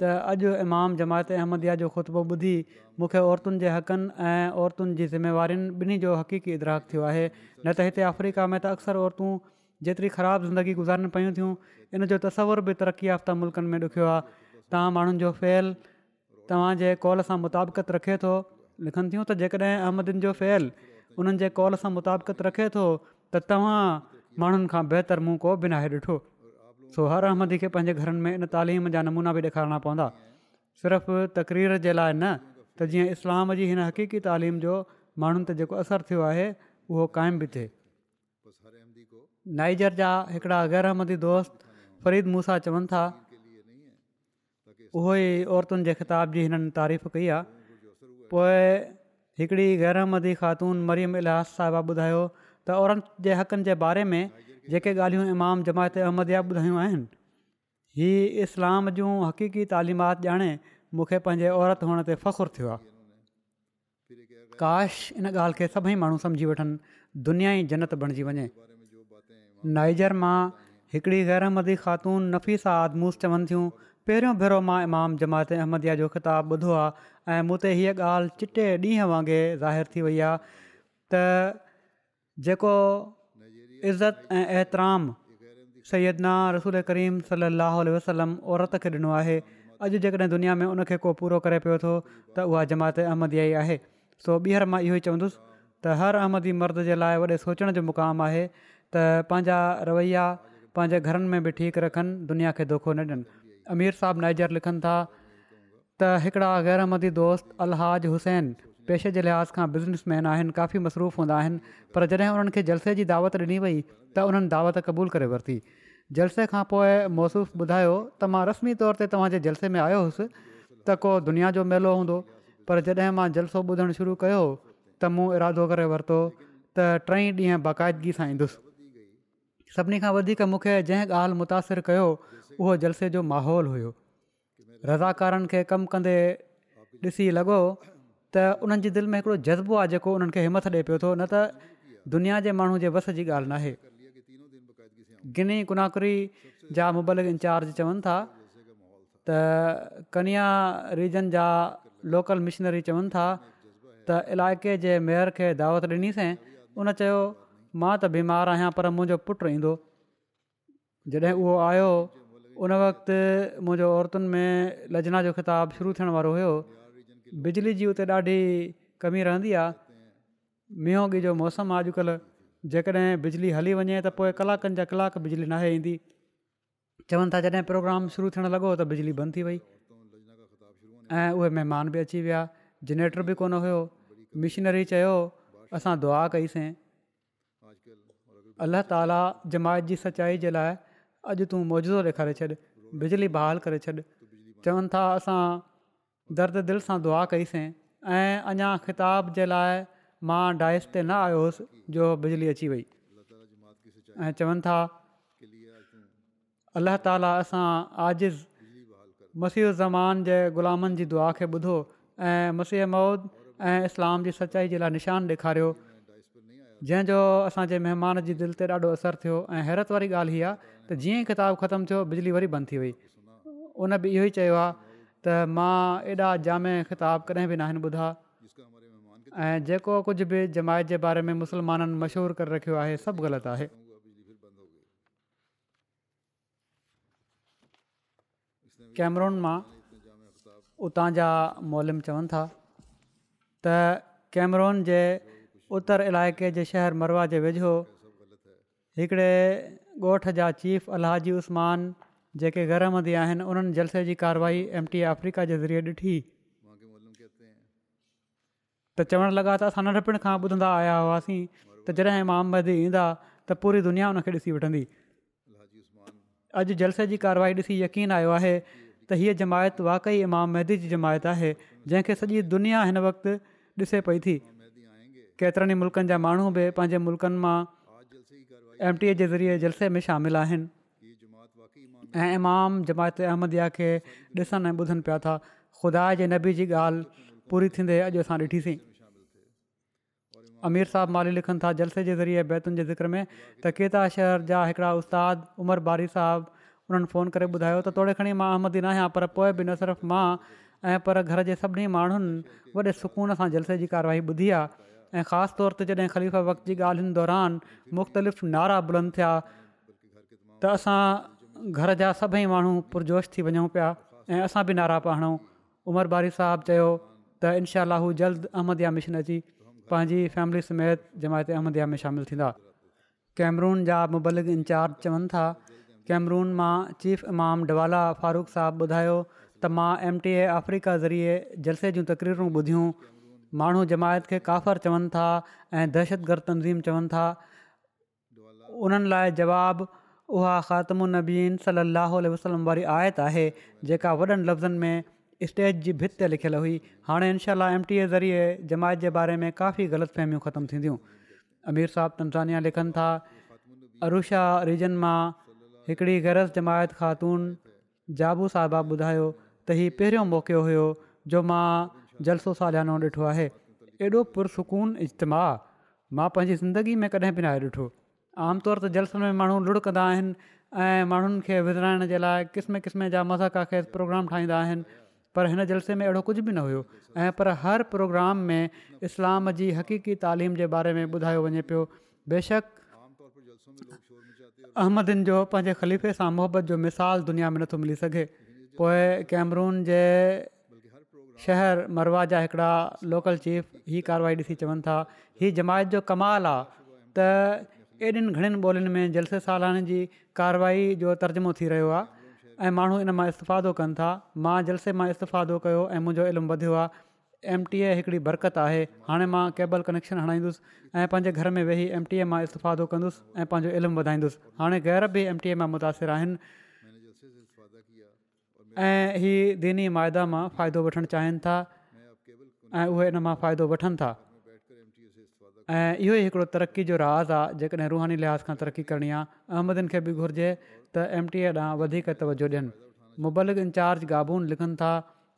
त अॼु इमाम जमायत अहमदिया जो ख़ुतबो ॿुधी मूंखे औरतुनि जे हक़नि ऐं औरतुनि जी ज़िमेवारियुनि ॿिन्ही जो हक़ीकी इदराक थियो आहे न त हिते अफ्रीका में त अक्सर औरतूं जेतिरी ख़राबु ज़िंदगी गुज़ारनि पियूं थियूं इन जो तस्वर बि तरक़ी याफ़्ता मुल्कनि में ॾुखियो आहे तव्हां माण्हुनि जो फ़ैल तव्हांजे कॉल सां मुताबिक़त रखे थो लिखनि थियूं त जेकॾहिं अहमदिन जो फैल उन्हनि जे कॉल सां मुताबिक़त रखे थो त तव्हां माण्हुनि खां बहितर मौक़ो बिनाए ॾिठो सो हर अहमदी खे पंहिंजे घरनि में इन तालीम जा नमूना बि ॾेखारणा पवंदा सिर्फ़ु तकरीर जे लाइ न त जीअं इस्लाम जी हिन हक़ीक़ी तालीम जो माण्हुनि ते जेको असरु थियो आहे उहो क़ाइमु बि थिए नाइजर जा हिकिड़ा अहमदी दोस्त फरीद मूसा चवनि था उहो ई औरतुनि जे ख़िताब जी हिननि तारीफ़ कई आहे पोइ हिकिड़ी गहरामदी ख़ातून मरियम इलाह साहिबाब ॿुधायो त औरत जे हक़नि जे बारे में जेके ॻाल्हियूं इमाम जमायत अहमद ॿुधायूं आहिनि हीअ इस्लाम जूं हक़ीक़ी तालिमात ॼाणे मूंखे पंहिंजे औरत हुअण ते फ़खुरु थियो काश इन ॻाल्हि खे सभई माण्हू सम्झी वठनि दुनियाई जनत बणिजी वञे नाइजर मां हिकिड़ी गैरहमदी ख़ातून नफ़ीसा आदमूस आदमूज़ चवनि थियूं पहिरियों भेरो मां इमाम जमायत अहमदिया जो ख़िताबु ॿुधो आहे ऐं मूं ते हीअ ॻाल्हि चिटे ॾींहं वांगुरु थी वई आहे जेको इज़त ऐं एतिराम सैदना रसूल करीम सली अलाह वसलम औरत खे ॾिनो आहे अॼु जेकॾहिं दुनिया में उनखे को पूरो करे पियो थो त उहा जमात अहमदी आहे सो ॿीहर मां इहो ई चवंदुसि त हर अहमदी मर्द जे लाइ वॾे सोचण जो मुक़ामु आहे त पंहिंजा रवैया पंहिंजे घरनि में बि ठीकु रखनि दुनिया खे धोखो न ॾियनि अमीर साहबु नाइजर लिखनि था त हिकिड़ा ग़ैर अहमदी दोस्त अलहाज हुसैन पेशे जे लिहाज़ खां बिज़नेसमैन आहिनि काफ़ी मसरूफ़ हूंदा आहिनि पर जॾहिं उन्हनि खे जलसे जी दावत ॾिनी वई त उन्हनि दावत क़बूल करे वरिती जलसे खां पोइ मौसूफ़ ॿुधायो त मां रस्मी तौर ते तव्हांजे जलसे में आयो हुउसि त को दुनिया जो मेलो हूंदो पर जॾहिं मां जलसो ॿुधणु शुरू कयो त मूं इरादो करे वरितो त टई ॾींहं बाक़ाइदगी सां ईंदुसि सभिनी खां वधीक मूंखे जंहिं ॻाल्हि मुतासिर कयो उहो जलसे जो माहौल हुओ रज़ाकारनि खे कमु कंदे ॾिसी लॻो त उन्हनि जी दिलि में हिकिड़ो जज़्बो आहे जेको उन्हनि खे हिमथ ॾिए पियो थो न त दुनिया जे माण्हू जे वस जी ॻाल्हि न आहे गिनी कुनाकरी जा मुबलिक इंचार्ज चवनि था त कनिया रीजन जा लोकल मिशनरी चवनि था त इलाइक़े जे मेयर खे दावत ॾिनीसीं उन चयो मां त बीमार आहियां पर मुंहिंजो पुटु ईंदो जॾहिं उहो आयो उन वक़्तु मुंहिंजो औरतुनि में लजना जो ख़िताबु शुरू थियण वारो हुयो बिजली जी उते ॾाढी कमी रहंदी आहे मींहंगी जो मौसम आहे अॼुकल्ह जेकॾहिं बिजली हली वञे त पोइ कलाकनि जा कलाक बिजली न आहे ईंदी चवनि था जॾहिं प्रोग्राम शुरू थियणु लॻो त बिजली बंदि थी वई ऐं उहे महिमान बि अची विया जनरेटर बि कोन हुयो मशीनरी चयो असां दुआ कईसीं अलाह ताला जमायत जी सचाई जे लाइ अॼु तूं मौजो ॾेखारे छॾि बिजली बहाल करे छॾ चवनि था असां दर्द दिल सां दुआ कईसीं ऐं अञा ख़िताब जे लाइ मां डाइस ते न आयो जो बिजली अची वई ऐं चवनि था अलाह ताला असां आज़िज़ मसीह ज़मान जे ग़ुलामनि जी दुआ खे ॿुधो ऐं मसीह मौद ऐं इस्लाम जी सचाई जे लाइ निशान ॾेखारियो जंहिंजो असांजे महिमान जी दिलि ते ॾाढो असरु थियो ऐं हैरत वारी ॻाल्हि हीअ आहे त जीअं ई किताबु ख़तमु थियो बिजली वरी बंदि थी वई उन बि इहो ई चयो आहे त मां एॾा जाम ख़िताब कॾहिं बि न आहिनि ॿुधायो ऐं जेको कुझु बि जमायत जे बारे में मुस्लमाननि मशहूरु करे रखियो आहे सभु ग़लति आहे कैमरून मां उतां जा मोलिम चवनि था त कैमरोन जे उत्तर इलाइक़े जे शहर मरवा जे वेझो हिकिड़े ॻोठ जा चीफ अलहजी उस्मान जेके घरमंदी आहिनि उन्हनि जलसे जी कार्यवाही टी अफ्रीका जे ज़रिए ॾिठी त चवणु लॻा त असां नंढपण खां ॿुधंदा आया हुआसीं त जॾहिं इमाम मदी ईंदा त पूरी दुनिया हुनखे ॾिसी वठंदी अॼु जलसे जी कार्यवाही ॾिसी यकीन आयो आहे त हीअ जमायत वाकई इमाम मेंदी जी जमायत आहे जंहिंखे सॼी दुनिया हिन वक़्ति ॾिसे पई थी केतिरनि मुल्कनि जा माण्हू बि पंहिंजे मुल्कनि मां ए जे ज़रिए जलसे में शामिल आहिनि ऐं इमाम जमायत अहमदया खे ॾिसनि ऐं ॿुधनि पिया था ख़ुदा जे नबी जी ॻाल्हि पूरी थींदे अॼु असां ॾिठीसीं अमीर साहब माली लिखनि था जलसे जे ज़रिए बैतुनि जे ज़िक्र में त केतार शहर जा हिकिड़ा उस्ताद उमर बारी साहब उन्हनि फ़ोन करे ॿुधायो त तोड़े खणी मां अहमदी न आहियां पर पोइ बि न सिर्फ़ु मां ऐं पर घर जे सभिनी माण्हुनि वॾे सुकून सां जलसे जी कार्यवाही ॿुधी आहे ऐं ख़ासि तौर ते जॾहिं ख़लीफ़ा वक़्त जी ॻाल्हियुनि दौरान मुख़्तलिफ़ नारा बुलंद बुलंदा त असां घर जा सभई माण्हू पुरजोश थी वञूं पिया ऐं असां बि नारा पिया हणूं उमर बारी साहबु चयो त इनशा हू जल्द अहमदया मिशन अची पंहिंजी फैमिली समेत जमायत अहमदया में शामिलु थींदा कैमरून जा मुबलिक़ इंचार्ज चवनि था कैमरून मां चीफ इमाम डवाला फारूक साहबु ॿुधायो त मां एम टी ए अफ्रीका ज़रिए जलसे जूं तकरीरूं ॿुधियूं माण्हू जमायत खे काफ़र चवनि था ऐं दहशतगर्द तनज़ीम चवनि था उन्हनि लाइ जवाबु उहा ख़ात्मु नबी इन वसलम असलम वारी आयत आहे जेका वॾनि लफ़्ज़नि में स्टेज जी भित ते लिखियलु हुई हाणे इनशा एम टी ए ज़रिए जमायत जे बारे में काफ़ी ग़लति फहिमियूं ख़तमु थींदियूं अमीर साहब तनसानिया लिखनि था अरुषा रिजन मां हिकिड़ी गैरस जमायत ख़ातून जाबू साहबा ॿुधायो त हीउ पहिरियों मौक़ो हुयो जो मां जलसो ॾियानो ॾिठो आहे एॾो पुरसकून इजतमा मां पंहिंजी ज़िंदगी में कॾहिं बि न आहे ॾिठो आमतौर ते जलसनि में माण्हू लुड़कंदा आहिनि ऐं माण्हुनि खे विझड़ाइण जे लाइ क़िस्म क़िस्म जा मज़ाक खे प्रोग्राम ठाहींदा आहिनि पर हिन जलसे में अहिड़ो कुझु बि न हुयो ऐं पर हर प्रोग्राम में इस्लाम जी हक़ीक़ी तालीम जे बारे में ॿुधायो वञे पियो बेशक अहमदनि जो पंहिंजे ख़लीफ़े सां मुहबत जो मिसाल दुनिया में नथो मिली सघे पोइ कैमरून जे शहर मरवा जा हिकिड़ा लोकल चीफ ही कारवाई ॾिसी चवनि था हीअ जमायत जो कमाल आहे त एॾियुनि घणनि ॿोलियुनि में जलसे सालाननि जी कार्रवाई जो तर्जुमो थी रहियो आहे ऐं माण्हू इन मां इस्तफ़ादो कनि था मां जलसे मां इस्तफ़ादो कयो ऐं मुंहिंजो इल्मु वधियो आहे एमटीए हिकिड़ी बरक़त आहे हाणे मां केबल कनेक्शन हणाईंदुसि ऐं पंहिंजे घर में वेही एमटीए मां इस्तफ़ादो कंदुसि ऐं पंहिंजो इल्मु वधाईंदुसि हाणे गैर बि एमटीए मां मुतासिर आहिनि ऐं इहे दीनी माइदा मां फ़ाइदो वठणु चाहिनि था ऐं उहे इन मां फ़ाइदो वठनि था ऐं इहो ई हिकिड़ो तरक़ी जो राज़ आहे जेकॾहिं रुहानी लिहाज़ खां तरक़ी करणी आहे अहमदिन खे बि घुरिजे त एमटीअ ॾांहुं वधीक तवजो ॾियनि मुबलिक इंचार्ज गाबून लिखनि था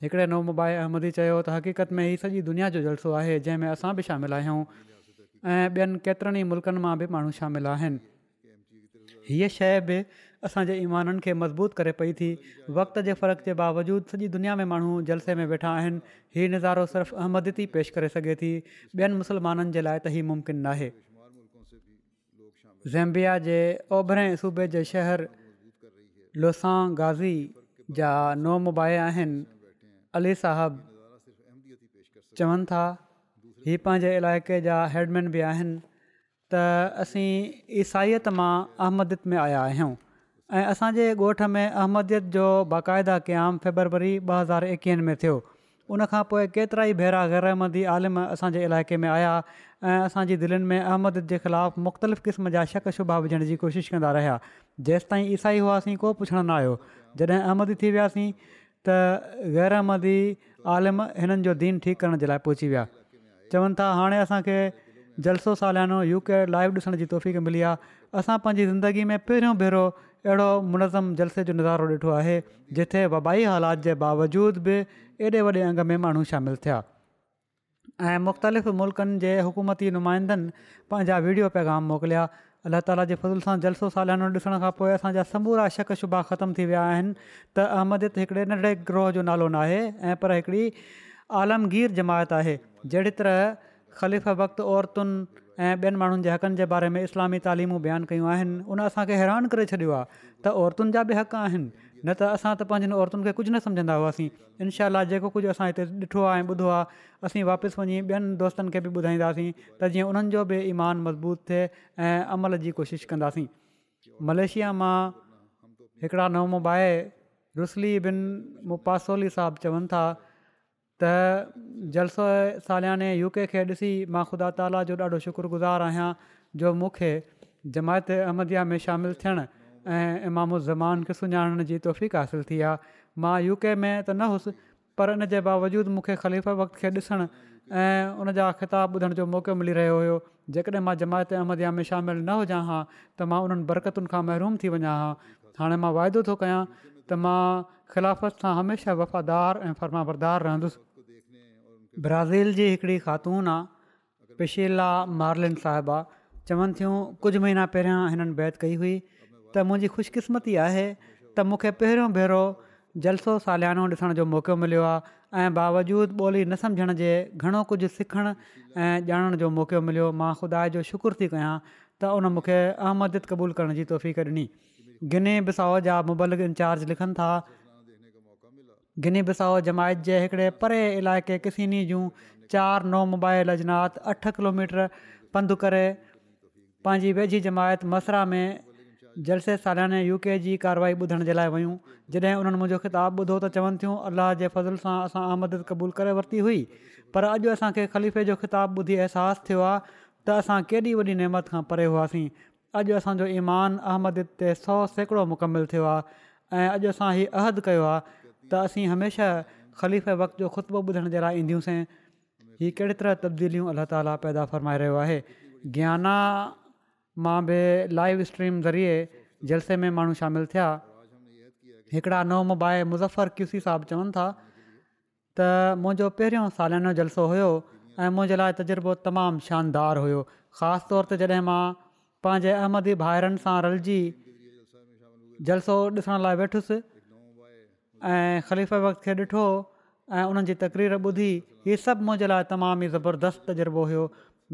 हिकिड़े नओं अहमदी चयो त हक़ीक़त में ई सॼी दुनिया जो जलसो आहे जंहिंमें असां बि शामिलु आहियूं ऐं ॿियनि केतिरनि ई मुल्कनि मां बि माण्हू शामिलु आहिनि हीअ शइ असांजे ईमाननि खे मज़बूत करे पई थी वक़्त जे फ़रक़ जे बावजूदि सॼी दुनिया में माण्हू जलसे में वेठा आहिनि हीउ नज़ारो सिर्फ़ु अहमदी पेश करे सघे थी ॿियनि मुस्लमाननि जे लाइ त हीउ मुमकिन नाहे ज़ेम्बिया जे ओभिरे सूबे जे शहर लोसांगाज़ी जा नओमुबाहे आहिनि अली साहब चवनि था हीअ पंहिंजे इलाइक़े जा हैडमैन बि आहिनि त असीं ईसाईत मां अहमदियत में आया आहियूं ऐं असांजे ॻोठ में अहमदियत जो बाक़ाइदा क़याम फेबरवरी ॿ हज़ार एकवीहनि में थियो उनखां पोइ केतिरा ई भेरा ग़ैर अहमदी आलिम असांजे इलाइक़े में आया ऐं असांजी दिलनि में अहमद जे ख़िलाफ़ु मुख़्तलिफ़ क़िस्म जा शक शुभा विझण जी कोशिशि कंदा रहिया जेसिताईं ईसाई हुआसीं को पुछणु न आयो जॾहिं अहमदी थी वियासीं त ग़ैर अहमदी आलिम हिननि जो दीन ठीकु करण जे लाइ पहुची विया चवनि था हाणे असांखे जलसो सालानो यू के लाइव ॾिसण जी तौफ़ मिली आहे असां पंहिंजी ज़िंदगी में पहिरियों भेरो अहिड़ो मुनज़म जलसे जो नज़ारो ॾिठो आहे जिथे वबाई हालात जे बावजूद बि एॾे वॾे अंग में माण्हू शामिलु थिया ऐं मुख़्तलिफ़ मुल्कनि जे हुकूमती नुमाइंदनि पंहिंजा वीडियो पैगाम मोकिलिया अलाह ताला जे फज़ुल सां जलसो सालानो ॾिसण खां पोइ असांजा समूरा शक शुभा ख़तमु थी विया आहिनि त अहमदित हिकिड़े नंढे ग्रोह जो नालो न आहे ऐं पर हिकिड़ी आलमगीर जमायत आहे जहिड़ी तरह ख़लीफ़ वक़्तु औरतुनि ऐं ॿियनि माण्हुनि जे हक़नि जे बारे में इस्लामी तालीमूं बयानु कयूं आहिनि उन असांखे हैरान करे छॾियो आहे त औरतुनि जा बि हक़ आहिनि न त असां त पंहिंजनि औरतुनि खे कुझु न सम्झंदा हुआसीं इनशाला जेको कुझु असां हिते ॾिठो आहे ऐं ॿुधो आहे असीं वापसि वञी ॿियनि दोस्तनि खे बि ॿुधाईंदासीं त जीअं उन्हनि जो बि ईमान मज़बूत थिए ऐं अमल जी कोशिशि कंदासीं मलेशिया मां हिकिड़ा नवमोबाए रुसली बिन मुपासोली साहबु चवनि था त जलसो सालियाने यू के खे ॾिसी मां ख़ुदा ताला जो ॾाढो शुक्रगुज़ारु आहियां जो मूंखे जमायत अहमदिया में शामिलु थियणु ऐं इमामो ज़मान खे सुञाणण जी तोफ़ीक़ासिल थी आहे मां यू के में त न हुउसि पर इन जे बावजूदि मूंखे ख़लीफ़ वक़्त खे ॾिसणु ऐं उन ख़िताब ॿुधण जो मौको मिली रहियो हुयो जेकॾहिं मां जमायत अहमदिया में शामिलु न हुजा हां त मां उन्हनि बरक़तुनि खां महिरूम थी वञा हां हाणे मां वाइदो थो कयां त मां ख़िलाफ़त सां हमेशह वफ़ादार ऐं फर्माबरदार रहंदुसि ब्राज़ील जी हिकिड़ी ख़ातून आहे पिशेला मार्लिन साहिबा चवनि थियूं कुझु महीना पहिरियों हिननि बैत कई हुई त मुंहिंजी ख़ुशकिस्मती आहे त मूंखे पहिरियों भेरो जलसो सालियानो ॾिसण जो मौक़ो मिलियो आहे ऐं बावजूद ॿोली न सम्झण जे घणो कुझु सिखणु ऐं ॼाणण जो मौक़ो मिलियो मां ख़ुदा जो शुकुरु थी कयां त उन मूंखे अहमद क़बूलु करण जी तोफ़ीक़ ॾिनी गिने बिसाओ जा मुबलिक इंचार्ज लिखनि था गिनी बिसाओ जमायत जे हिकिड़े परे इलाइक़े किसनी जूं चारि मोबाइल अजनात अठ किलोमीटर पंधु करे पंहिंजी वेझी जमायत मसरा में जलसे सालियाने यू के जी कार्यवाई ॿुधण जे लाइ वयूं जॾहिं उन्हनि मुंहिंजो ख़िताबु ॿुधो त चवनि थियूं अलाह जे फ़ज़ुल सां असां अहमद क़बूल करे वरिती हुई पर अॼु असांखे ख़लीफ़े जो ख़िताबु ॿुधी अहसासु थियो आहे त असां केॾी वॾी नमत खां परे हुआसीं अॼु असांजो ईमान अहमद ते सौ सैकड़ो मुकमिल थियो आहे ऐं अॼु असां हीअ अहद कयो आहे त असीं हमेशह ख़लीफ़ वक़्त जो ख़ुतबो ॿुधण जे लाइ ईंदियूंसीं हीउ कहिड़ी तरह तब्दीलियूं अलाह ताला पैदा फ़रमाए रहियो आहे ज्ञाना मां बि लाइव स्ट्रीम ज़रिए जलसे में माण्हू शामिलु थिया हिकिड़ा नओम बाए मुज़र क्यसी साहबु चवनि था त मुंहिंजो पहिरियों सालियानो जलसो हुयो ऐं मुंहिंजे लाइ तजुर्बो तमामु शानदार हुयो ख़ासि तौर ते जॾहिं मां पंहिंजे अहमदी भाइरनि सां रलिजी जलसो ॾिसण लाइ वेठुसि ऐं वक़्त खे ॾिठो ऐं उन्हनि जी तकरीर ॿुधी हीअ सभु मुंहिंजे लाइ तमामु ई ज़बरदस्तु तजुर्बो हुयो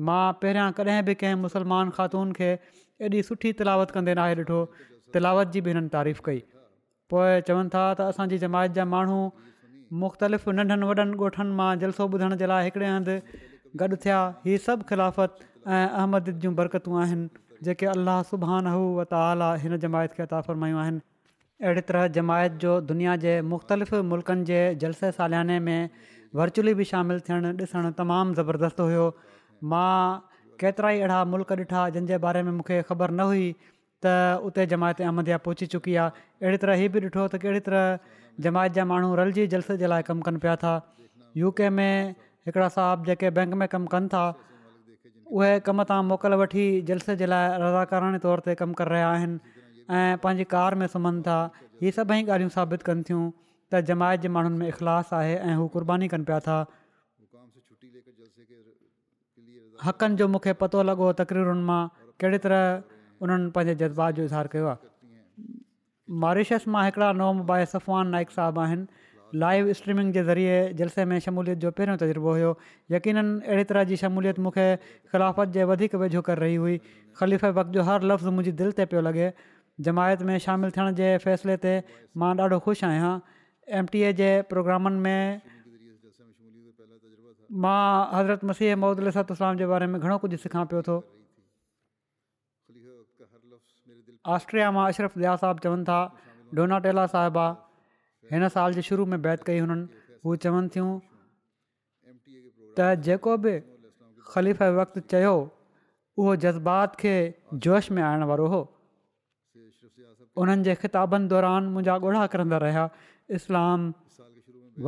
मां पहिरियां कॾहिं बि कंहिं मुसलमान ख़ातून खे एॾी सुठी तिलावत कंदे नाहे ॾिठो तिलावत जी बि हिननि तारीफ़ कई पोइ चवनि था त असांजी जमायत जा माण्हू मुख़्तलिफ़ नंढनि वॾनि ॻोठनि मां जलसो ॿुधण जे लाइ हिकिड़े हंधि गॾु थिया हीअ सभु ख़िलाफ़त ऐं अहमद जूं बरकतूं आहिनि जेके अलाह सुबानू वत आला हिन जमायत खे अताफ़रमायूं आहिनि अहिड़ी तरह जमायत जो दुनिया जे मुख़्तलिफ़ मुल्क़नि जे जलसे सालियाने में वर्चुअली बि शामिलु थियणु ॾिसणु तमामु ज़बरदस्तु हुयो मां केतिरा ई अहिड़ा मुल्क ॾिठा जंहिंजे बारे में मूंखे ख़बर न हुई त उते जमायत अहमदया पहुची चुकी आहे अहिड़ी तरह हीउ बि ॾिठो त कहिड़ी तरह जमायत जा माण्हू रलिजी जलसे जे लाइ कमु कनि पिया था यूके में हिकिड़ा साहब जेके बैंक में कमु कनि था उहे कम तां मोकल वठी जलसे जे लाइ रज़ाकारणी तौर ते कमु करे रहिया आहिनि ऐं पंहिंजी कार में सुम्हनि था इहे सभई ॻाल्हियूं साबित कनि थियूं त जमायत जे माण्हुनि में इख़लास आहे ऐं हू क़ुर्बानी कनि पिया था हक़नि जो मूंखे पतो लॻो तकरीरुनि मां कहिड़ी तरह उन्हनि पंहिंजे जज़्बात जो इज़हार कयो आहे मॉरीशस मां हिकिड़ा नवम बाए सफ़वान नाइक साहबु आहिनि लाइव स्ट्रीमिंग जे ज़रिए जलसे में शमूलियत जो पहिरियों तजुर्बो हुयो यकीन अहिड़ी तरह जी शमूलियत मूंखे ख़िलाफ़त जे वेझो करे रही हुई ख़लीफ़ जो हर लफ़्ज़ मुंहिंजी दिलि ते पियो लॻे जमायत में शामिलु थियण जे फ़ैसिले ते मां ॾाढो ख़ुशि आहियां एमटीए जे प्रोग्रामनि में मां हज़रत मसीह महूदलाम जे बारे में घणो कुझु सिखा पियो थो ऑस्ट्रिया मां अशरफ दिया साहब चवनि था डोना साहिबा हिन साल जे शुरू में बैत कई हुननि हू चवनि थियूं त जेको बि ख़लीफ़ वक़्तु चयो उहो जज़्बात खे जोश में आणण वारो हो उन्हनि जे ख़िताबनि दौरान मुंहिंजा ॻोढ़ा किरंदा रहिया इस्लाम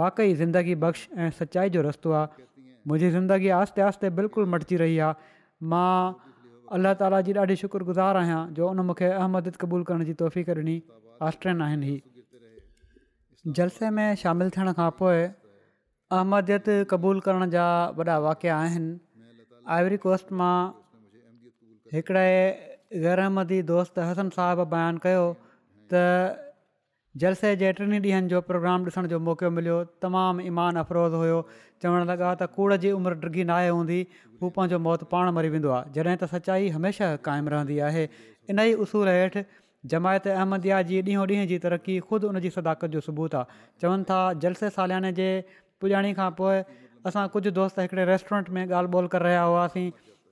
वाकई ज़िंदगी बख़्श ऐं सचाई जो रस्तो आहे मुंहिंजी ज़िंदगी आहिस्ते आहिस्ते बिल्कुलु मटिजी रही आहे मां अलाह ताला जी ॾाढी शुक्रगुज़ार आहियां जो उन मूंखे अहमदियत क़बूलु करण जी तहफ़ीक़ ॾिनी आस्ट्रैन आहिनि ही जलसे में शामिलु थियण खां पोइ अहमदियत क़बूलु करण जा वॾा वाकिया आहिनि आइवरी कोस्ट मां हिकिड़े ग़ैरहमदी दोस्त हसन साहिब बयानु कयो त जलसे जे टिनि ॾींहंनि जो प्रोग्राम ॾिसण जो मौको मिलियो तमामु ईमान अफ़रोज़ हुयो चवणु लॻा त कूड़ जी उमिरि ड्रिघी नाहे हूंदी हू पंहिंजो मौत पाण मरी वेंदो आहे जॾहिं त सचाई हमेशह क़ाइमु रहंदी आहे इन ई उसूल हेठि जमायत अहमदिया जी ॾींहों ॾींहं जी तरक़ी ख़ुदि उन जी सदाकत जो सबूत आहे चवनि था जलसे सालियाने जे पुॼाणी खां पोइ असां कुझु दोस्त हिकिड़े रेस्टोरेंट में ॻाल्हि ॿोल करे रहिया हुआसीं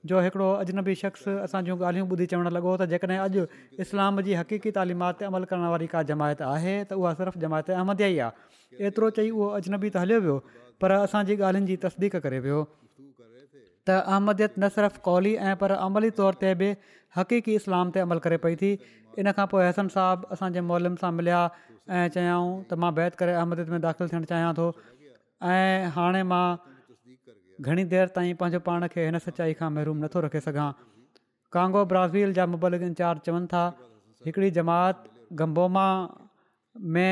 जो हिकिड़ो अजनबी शख़्स असां जूं ॻाल्हियूं ॿुधी चवणु लॻो त जेकॾहिं अॼु इस्लाम जी हक़ीक़ी तालीमात ते अमल करण वारी का जमायत आहे त उहा सिर्फ़ु जमायत अहमदया ई आहे एतिरो चई उहो अजनबी त हलियो वियो पर असांजी ॻाल्हियुनि जी तस्दीक करे वियो त अहमदियत न सिर्फ़ु कौली ऐं पर अमली तौर ते बि हक़ीक़ी इस्लाम ते अमल करे पई थी इन खां पोइ हैसन साहबु असांजे मोहलम सां मिलिया ऐं चयाऊं त मां बैत करे अहमदियत में दाख़िलु थियणु चाहियां थो ऐं मां ઘણી دیر તાઈ પંજો પાણ કે એન સચ્ચાઈ ખ મરુમ નથો રખે સગા કાંગો બ્રાઝિલ જા મબલગન ચાર ચવન થા એકડી જમાત ગંભોમા મે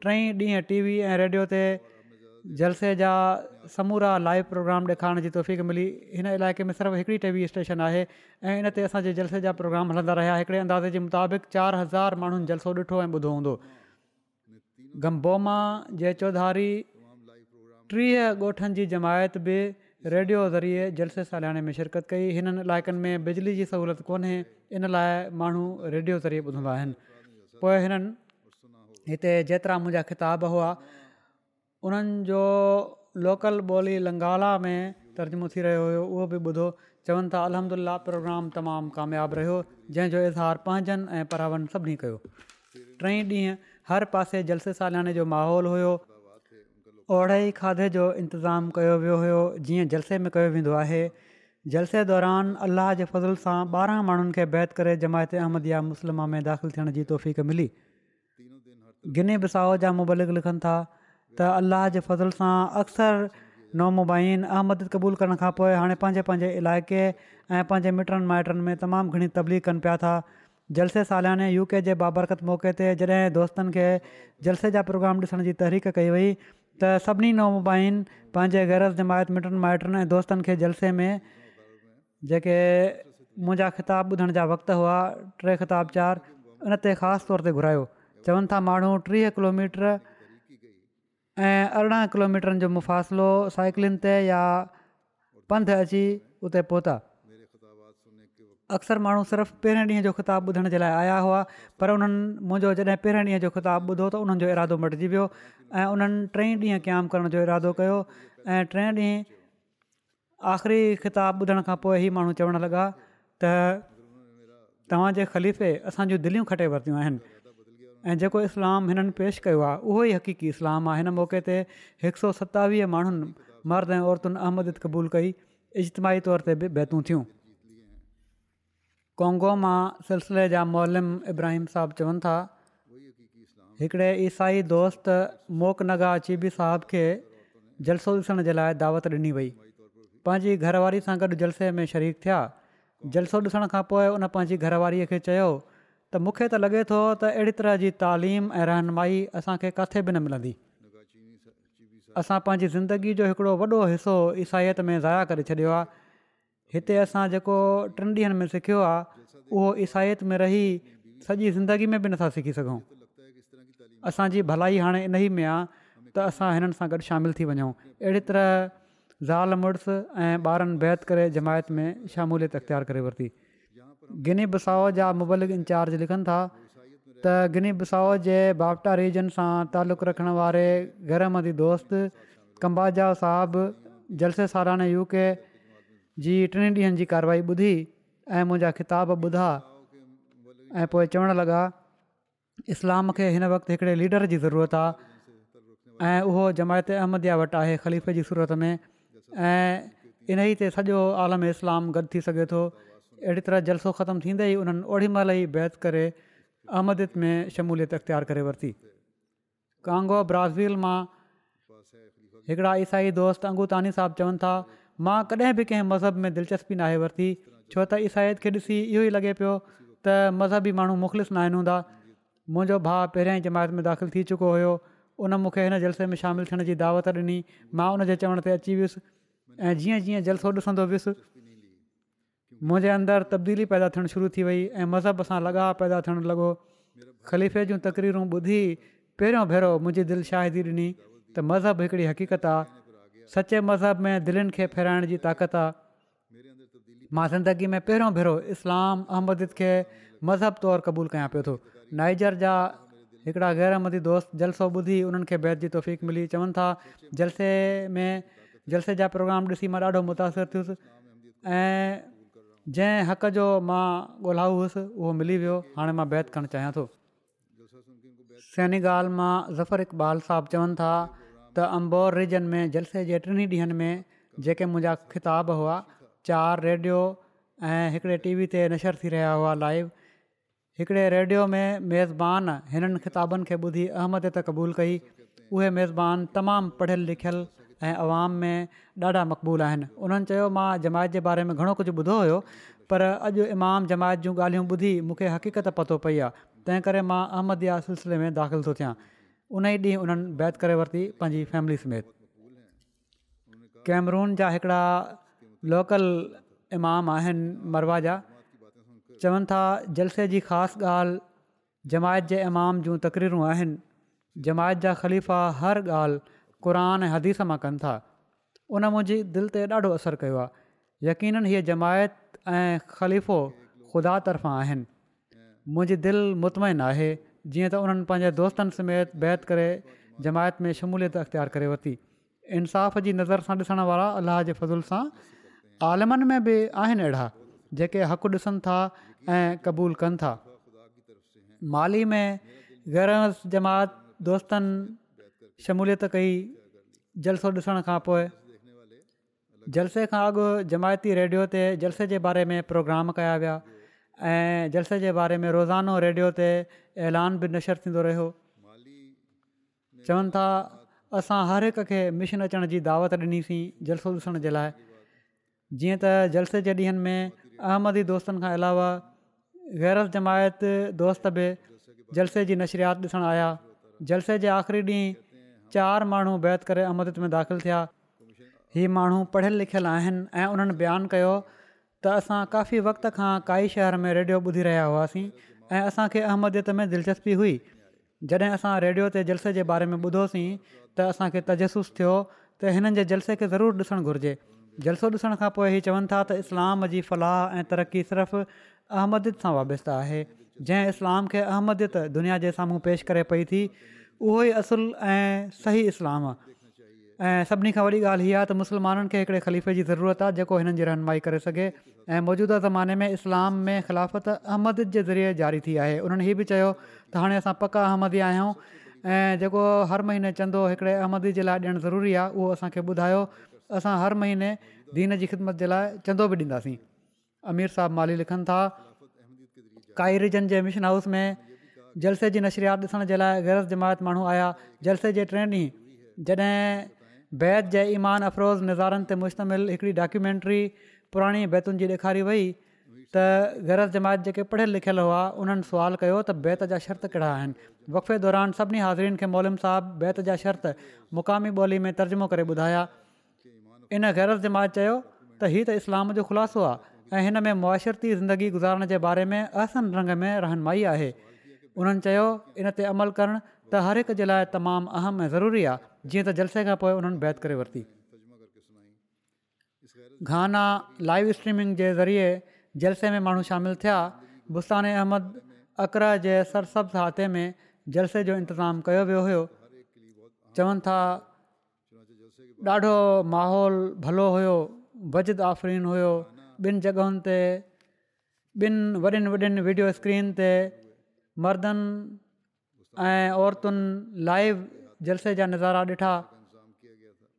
ટ્રેઈ દી ટીવી એ રેડિયો તે જલસે જા સમુરા લાઈવ પ્રોગ્રામ દેખાણ જી તૌફીક મિલી એન આલઆકે મે સરફ એકડી ટીવી સ્ટેશન આહે એન તે આસા જે જલસે જા પ્રોગ્રામ હલંદા રહયા એકડે અંદાજે જે मुताबिक 4000 માણન જલસો ડઠો એ બધો હોંદો ગંભોમા જે ચૌધારી ટ્રેય ગોઠણ જી જમાયત બે रेडियो ज़रिए जलसे सालाने में शिरकत कई हिननि इलाइक़नि में बिजली जी सहूलियत कोन्हे इन लाइ माण्हू रेडियो ज़रिए ॿुधंदा आहिनि पोइ हिननि हिते जेतिरा मुंहिंजा ख़िताब हुआ उन्हनि जो लोकल ॿोली लंगाला में तर्जुमो थी रहियो हुयो उहो बि ॿुधो चवनि था अलहमला प्रोग्राम तमामु कामियाबु रहियो जंहिंजो इज़हार पंहिंजनि ऐं परावनि सभिनी कयो टई ॾींहं हर पासे जलसे सालाने जो माहौल हुओ ओढ़ाई खाधे जो इंतिज़ाम कयो वियो हुयो जीअं जलसे में कयो वेंदो आहे जलसे दौरान अल्लाह जे फज़ल सां ॿारहं माण्हुनि खे बैत करे जमायत अहमद या मुसलमा में दाख़िल थियण जी तौफ़ मिली गिनी बिसाओ जा मुबलिक लिखनि था त अल्लाह जे फज़ल सां अक्सर नौमुबाइन अहमद क़बूल करण खां पोइ हाणे पंहिंजे पंहिंजे इलाइक़े ऐं पंहिंजे मिटनि माइटनि में तमामु घणी तबलीग कनि पिया था जलसे सालियाने यू के जे बाबरकत मौके ते जॾहिं दोस्तनि खे जलसे जा प्रोग्राम ॾिसण जी तहरीक़ कई वई त सभिनी न मुंबाइनि पंहिंजे घर जमात मिटनि माइटनि ऐं दोस्तनि खे जलसे में जेके मुंहिंजा ख़िताब ॿुधण जा वक़्तु हुआ टे ख़िताब चार उन ते ख़ासि तौर ते घुरायो चवनि था माण्हू टीह किलोमीटर ऐं अरिड़हं किलोमीटरनि जो मुफ़ासिलो साइकिलनि ते या पंधु अची उते पहुता अक्सर माण्हू सिर्फ़ु पहिरें ॾींहं जो किताबु ॿुधण जे लाइ आया हुआ पर उन्हनि मुंहिंजो जॾहिं पहिरें ॾींहं जो किताबु ॿुधो त उन्हनि जो इरादो मटिजी वियो ऐं उन्हनि टे ॾींहं क़यामु करण जो इरादो कयो ऐं टे ॾींहुं आख़िरी ख़िताबु ॿुधण खां पोइ इहे माण्हू चवणु लॻा त तव्हांजे ख़लीफ़े असांजी दिलियूं खटे वरितियूं आहिनि ऐं जेको इस्लाम हिननि पेश कयो आहे उहो ई हक़ीक़ी आहे हिन मौके ते हिकु सौ सतावीह माण्हुनि मर्द ऐं औरतुनि अहमद क़बूल कई इजतमाही तौर ते बि कोंगो मां सिलसिले जा मोलिम इब्राहिम साहबु चवनि था हिकिड़े ईसाई दोस्त मोकनगा चीबी साहब खे जलसो ॾिसण जे लाइ दावत ॾिनी वई पंहिंजी घरवारी सां गॾु जलसे में शरीक थिया जलसो ॾिसण खां पोइ उन पंहिंजी घरवारीअ खे चयो त मूंखे त लॻे थो त अहिड़ी तरह जी तालीम ऐं रहनुमाई असांखे किथे बि न मिलंदी असां पंहिंजी ज़िंदगी जो हिकिड़ो वॾो हिसो ईसाईअ में ज़ाया करे छॾियो आहे हिते असां जेको टिनि ॾींहंनि में सिखियो आहे उहो ईसाइत में रही सॼी ज़िंदगी में बि नथा सिखी सघूं असांजी भलाई हाणे इन ई में आहे त असां हिननि सां गॾु शामिलु थी वञूं अहिड़ी तरह ज़ाल मुड़ुस ऐं ॿारनि बैत करे जमायत में शामूलियत इख़्तियार करे वरिती गिनी बसाओ जा मुबलिक इंचार्ज लिखनि था त बसाओ जे बागटा रीजन सां तालुक़ु रखण वारे घरमंदी दोस्त कंबाजा साहबु जलसे सालाना यू के जी टिन ॾींहंनि जी कारवाही ॿुधी ऐं मुंहिंजा किताब ॿुधा ऐं पोइ चवणु लॻा इस्लाम खे हिन वक़्ति हिकिड़े लीडर जी ज़रूरत आहे ऐं उहो जमायत अहमद वटि आहे ख़लीफ़ जी सूरत में ऐं इन ई ते सॼो आलम इस्लाम गॾु थी सघे थो अहिड़ी तरह जलसो ख़तमु थींदे ई उन्हनि ओॾी महिल ई बैत करे अहमदियत में शमूलियत इख़्तियारु करे वरिती कांगो ब्राज़ील मां हिकिड़ा ईसाई दोस्त अंगूतानी साहब चवनि था मां कॾहिं बि कंहिं मज़हब में दिलचस्पी नाहे वरिती छो त ईसाइत खे ॾिसी इहो ई लॻे पियो त मज़हबी ई मुख़लिस मुख़लिफ़ु नाहिनि हूंदा मुंहिंजो भाउ पहिरियां जमायत में दाख़िल थी चुको हुयो उन मूंखे हिन जलसे में शामिलु थियण जी दावत ॾिनी मां उन जे चवण ते अची वियुसि ऐं जीअं जीअं जलसो ॾिसंदो वियुसि मुंहिंजे अंदरु तब्दीली पैदा थियणु शुरू थी वई ऐं मज़हब सां लॻाउ पैदा थियणु लॻो ख़लीफ़े जूं तकरीरूं ॿुधी पहिरियों भेरो मुंहिंजी दिलि शाहिदी ॾिनी त मज़हब हिकिड़ी हक़ीक़त आहे सचे मज़हब में दिलनि खे फेराइण जी ताक़त आहे मां ज़िंदगी में पहिरियों भेरो इस्लाम अहमदीद खे मज़हब तौरु क़बूलु कयां पियो थो नाइजर जा हिकिड़ा गैरमदी दोस्त जलसो ॿुधी उन्हनि खे बैदि जीफ़ीक मिली चवनि था जलसे में जलसे जा प्रोग्राम ॾिसी मां ॾाढो मुतासिर थियुसि ऐं जंहिं हक़ जो मां ॻोल्हाओ हुउसि उहो मिली वियो हाणे मां बैत करणु चाहियां थो सहिनी ॻाल्हि मां ज़फर इक़बाल साहबु चवनि था त अम्बोर रिजन में जलसे जे टिनि ॾींहंनि में जेके मुंहिंजा ख़िताब हुआ चार रेडियो ऐं हिकिड़े टी ते नशर थी रहिया हुआ लाइव हिकिड़े रेडियो में मेज़बान हिननि ख़िताबनि खे ॿुधी अहमद त क़बूलु कई उहे मेज़बान तमामु पढ़ियल लिखियल ऐं आवाम में ॾाढा मक़बूल आहिनि उन्हनि चयो मां जमायत जे बारे में घणो कुझु ॿुधो हुयो पर अॼु इमाम जमायत जूं ॻाल्हियूं ॿुधी मूंखे हक़ीक़त पतो पई आहे तंहिं करे मां अहमद या सिलसिले में दाख़िल थो थियां उन ई ॾींहुं उन्हनि बैत करे वरिती पंहिंजी फैमिली समेत कैमरून जा हिकिड़ा लोकल इमाम आहिनि मरवा जा चवनि था जलसे जी ख़ासि ॻाल्हि जमायत जे इमाम जूं तकरीरूं आहिनि जमायत जा ख़लीफ़ा हर ॻाल्हि क़ुर ऐं हदीस मां कनि था उन मुंहिंजी दिलि ते ॾाढो असरु कयो आहे यकीन हीअ जमायत ऐं ख़लीफ़ो ख़ुदा तर्फ़ां आहिनि मुंहिंजी दिलि मुतमइन आहे जीअं त उन्हनि पंहिंजे दोस्तनि समेत बैत करे जमायत में शमूलियत अख़्तियार करे वरिती इंसाफ़ जी नज़र सां ॾिसण वारा अलाह जे फज़ुल सां आलमनि में बि आहिनि अहिड़ा जेके हक़ु ॾिसनि था ऐं क़बूल कनि था माली में गैर जमायत दोस्तनि शमूलियत कई जलसो ॾिसण खां पोइ जलसे खां अॻु जमायती रेडियो ते जलसे जे बारे में प्रोग्राम कया विया ऐं जलसे जे बारे में रोज़ानो रेडियो ते ऐलान बि नशर थींदो रहियो चवनि था असां हर हिक खे मिशन अचण जी दावत ॾिनीसीं जलसो ॾिसण जे लाइ जीअं त जलसे जे ॾींहंनि में अहमदी दोस्तनि खां अलावा गैरत जमायत दोस्त बि जलसे जी नशरियात ॾिसणु आया जलसे जे आख़िरी ॾींहुं चारि माण्हू बैत करे अमदत में दाख़िलु थिया इहे माण्हू पढ़ियल लिखियल आहिनि ऐं उन्हनि बयानु त असां काफ़ी वक़्त खां काई शहर में रेडियो ॿुधी रहिया हुआसीं ऐं असांखे अहमदियत में दिलचस्पी हुई जॾहिं असां रेडियो ते जलसे जे बारे में ॿुधोसीं त असांखे तजसुसु थियो त हिननि जे जलसे खे ज़रूरु ॾिसणु घुरिजे जलसो ॾिसण खां पोइ इहे चवनि था त इस्लाम जी फलाह ऐं तरक़ी सिर्फ़ु अहमदियत सां वाबस्तु आहे जंहिं इस्लाम खे अहमदियत दुनिया जे साम्हूं पेश करे पई थी उहो ई असुलु ऐं सही इस्लाम आहे ऐं सभिनी खां वॾी ॻाल्हि हीअ आहे त मुस्लमाननि खे हिकिड़े खलीफ़े जी ज़रूरत आहे जेको हिननि जी रहनुमाई करे सघे ऐं मौजूदा ज़माने में इस्लाम में ख़िलाफ़त अहमद जे ज़रिए जारी थी आहे उन्हनि हीअ बि चयो त हाणे असां पका अहमदी आहियूं ऐं जेको हर महीने चंदो हिकिड़े अहमद जे लाइ ॾियणु ज़रूरी आहे उहो असांखे ॿुधायो असां हर महीने दीन जी ख़िदमत जे लाइ चंदो बि ॾींदासीं अमीर साहब माली लिखनि था काई रिजन जे मिशन हाउस में जलसे जी नशरियात ॾिसण जे लाइ गैरस जमायत माण्हू आया जलसे जे टे ॾींहुं जॾहिं बैत जे ईमान अफ़रोज़ नज़ारनि ते मुश्तमिल हिकिड़ी डॉक्यूमेंट्री पुराणी बैतुनि जी ॾेखारी वई त गैरज जमायत जेके पढ़ियल लिखियलु हुआ उन्हनि सुवाल कयो त बैत जा शर्त कहिड़ा आहिनि वक़फ़े दौरान सभिनी हाज़रीन खे मोलिम साहिबु बैत जा शर्त मुक़ामी ॿोली में तर्जुमो करे ॿुधाया इन गैरज़ जमायत चयो त हीअ त इस्लाम जो ख़ुलासो आहे ऐं हिन में मुआशरती ज़िंदगी गुज़ारण जे बारे में अहसन रंग में रहनुमाई आहे उन्हनि चयो इन ते अमल करणु त हर हिक जे लाइ तमामु अहम ऐं ज़रूरी आहे जीअं त जलसे खां पोइ उन्हनि बैत करे वरिती गाना लाइव स्ट्रीमिंग जे ज़रिए जलसे में माण्हू शामिलु थिया बुस्ाने अहमद अकर जे सरसब खाते में जलसे जो इंतज़ाम कयो वियो हुयो चवनि था ॾाढो माहौल भलो हुयो वज़द आफ़रीन हुयो ॿिनि जॻहयुनि ते ॿिनि वॾनि वॾियुनि वीडियो स्क्रीन ते मर्दनि ऐं औरतुनि लाइव जलसे जा नज़ारा ॾिठा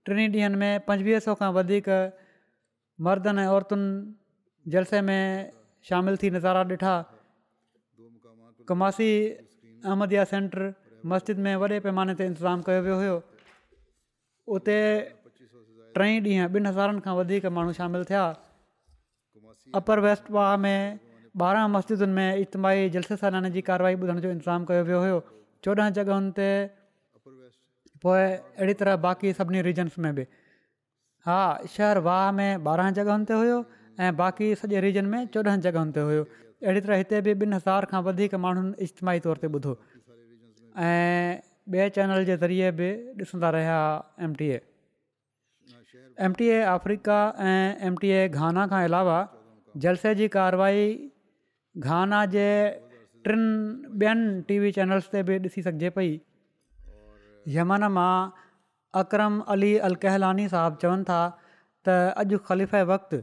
टिनि ॾींहंनि में पंजवीह सौ खां वधीक मर्दनि ऐं औरतुनि जलसे में शामिलु थी नज़ारा ॾिठा कमासी अहमदिया सेंटर मस्जिद में वॾे पैमाने ते इंतज़ाम कयो वियो हुयो उते टई ॾींहं ॿिनि हज़ारनि खां वधीक माण्हू शामिलु थिया अपर वेस्ट बाह में ॿारहं मस्जिदुनि में इतमाही जलसे सां जी कार्यवाही ॿुधण जो इंतज़ाम कयो वियो हुयो चोॾहं जॻहियुनि ते पोइ अहिड़ी तरह बाक़ी सभिनी रीजन्स में बि हा शहर वाह में ॿारहं जॻहुनि ते हुयो ऐं बाक़ी सॼे रीजन में चोॾहनि जॻहुनि ते हुयो अहिड़ी तरह हिते बि ॿिनि हज़ार खां वधीक माण्हुनि इजतमाही तौर ते ॿुधो ऐं ॿिए चैनल जे ज़रिए बि ॾिसंदा रहिया M T A M T A Africa ऐं एम टी ए घाना खां अलावा जलसे जी कार्रवाई घाना जे टिनि ॿियनि टी वी चैनल्स ते बि ॾिसी सघिजे पई यमन मां अकरम अली अल कहलानी साहबु चवनि था त अॼु ख़लीफ़े वक़्तु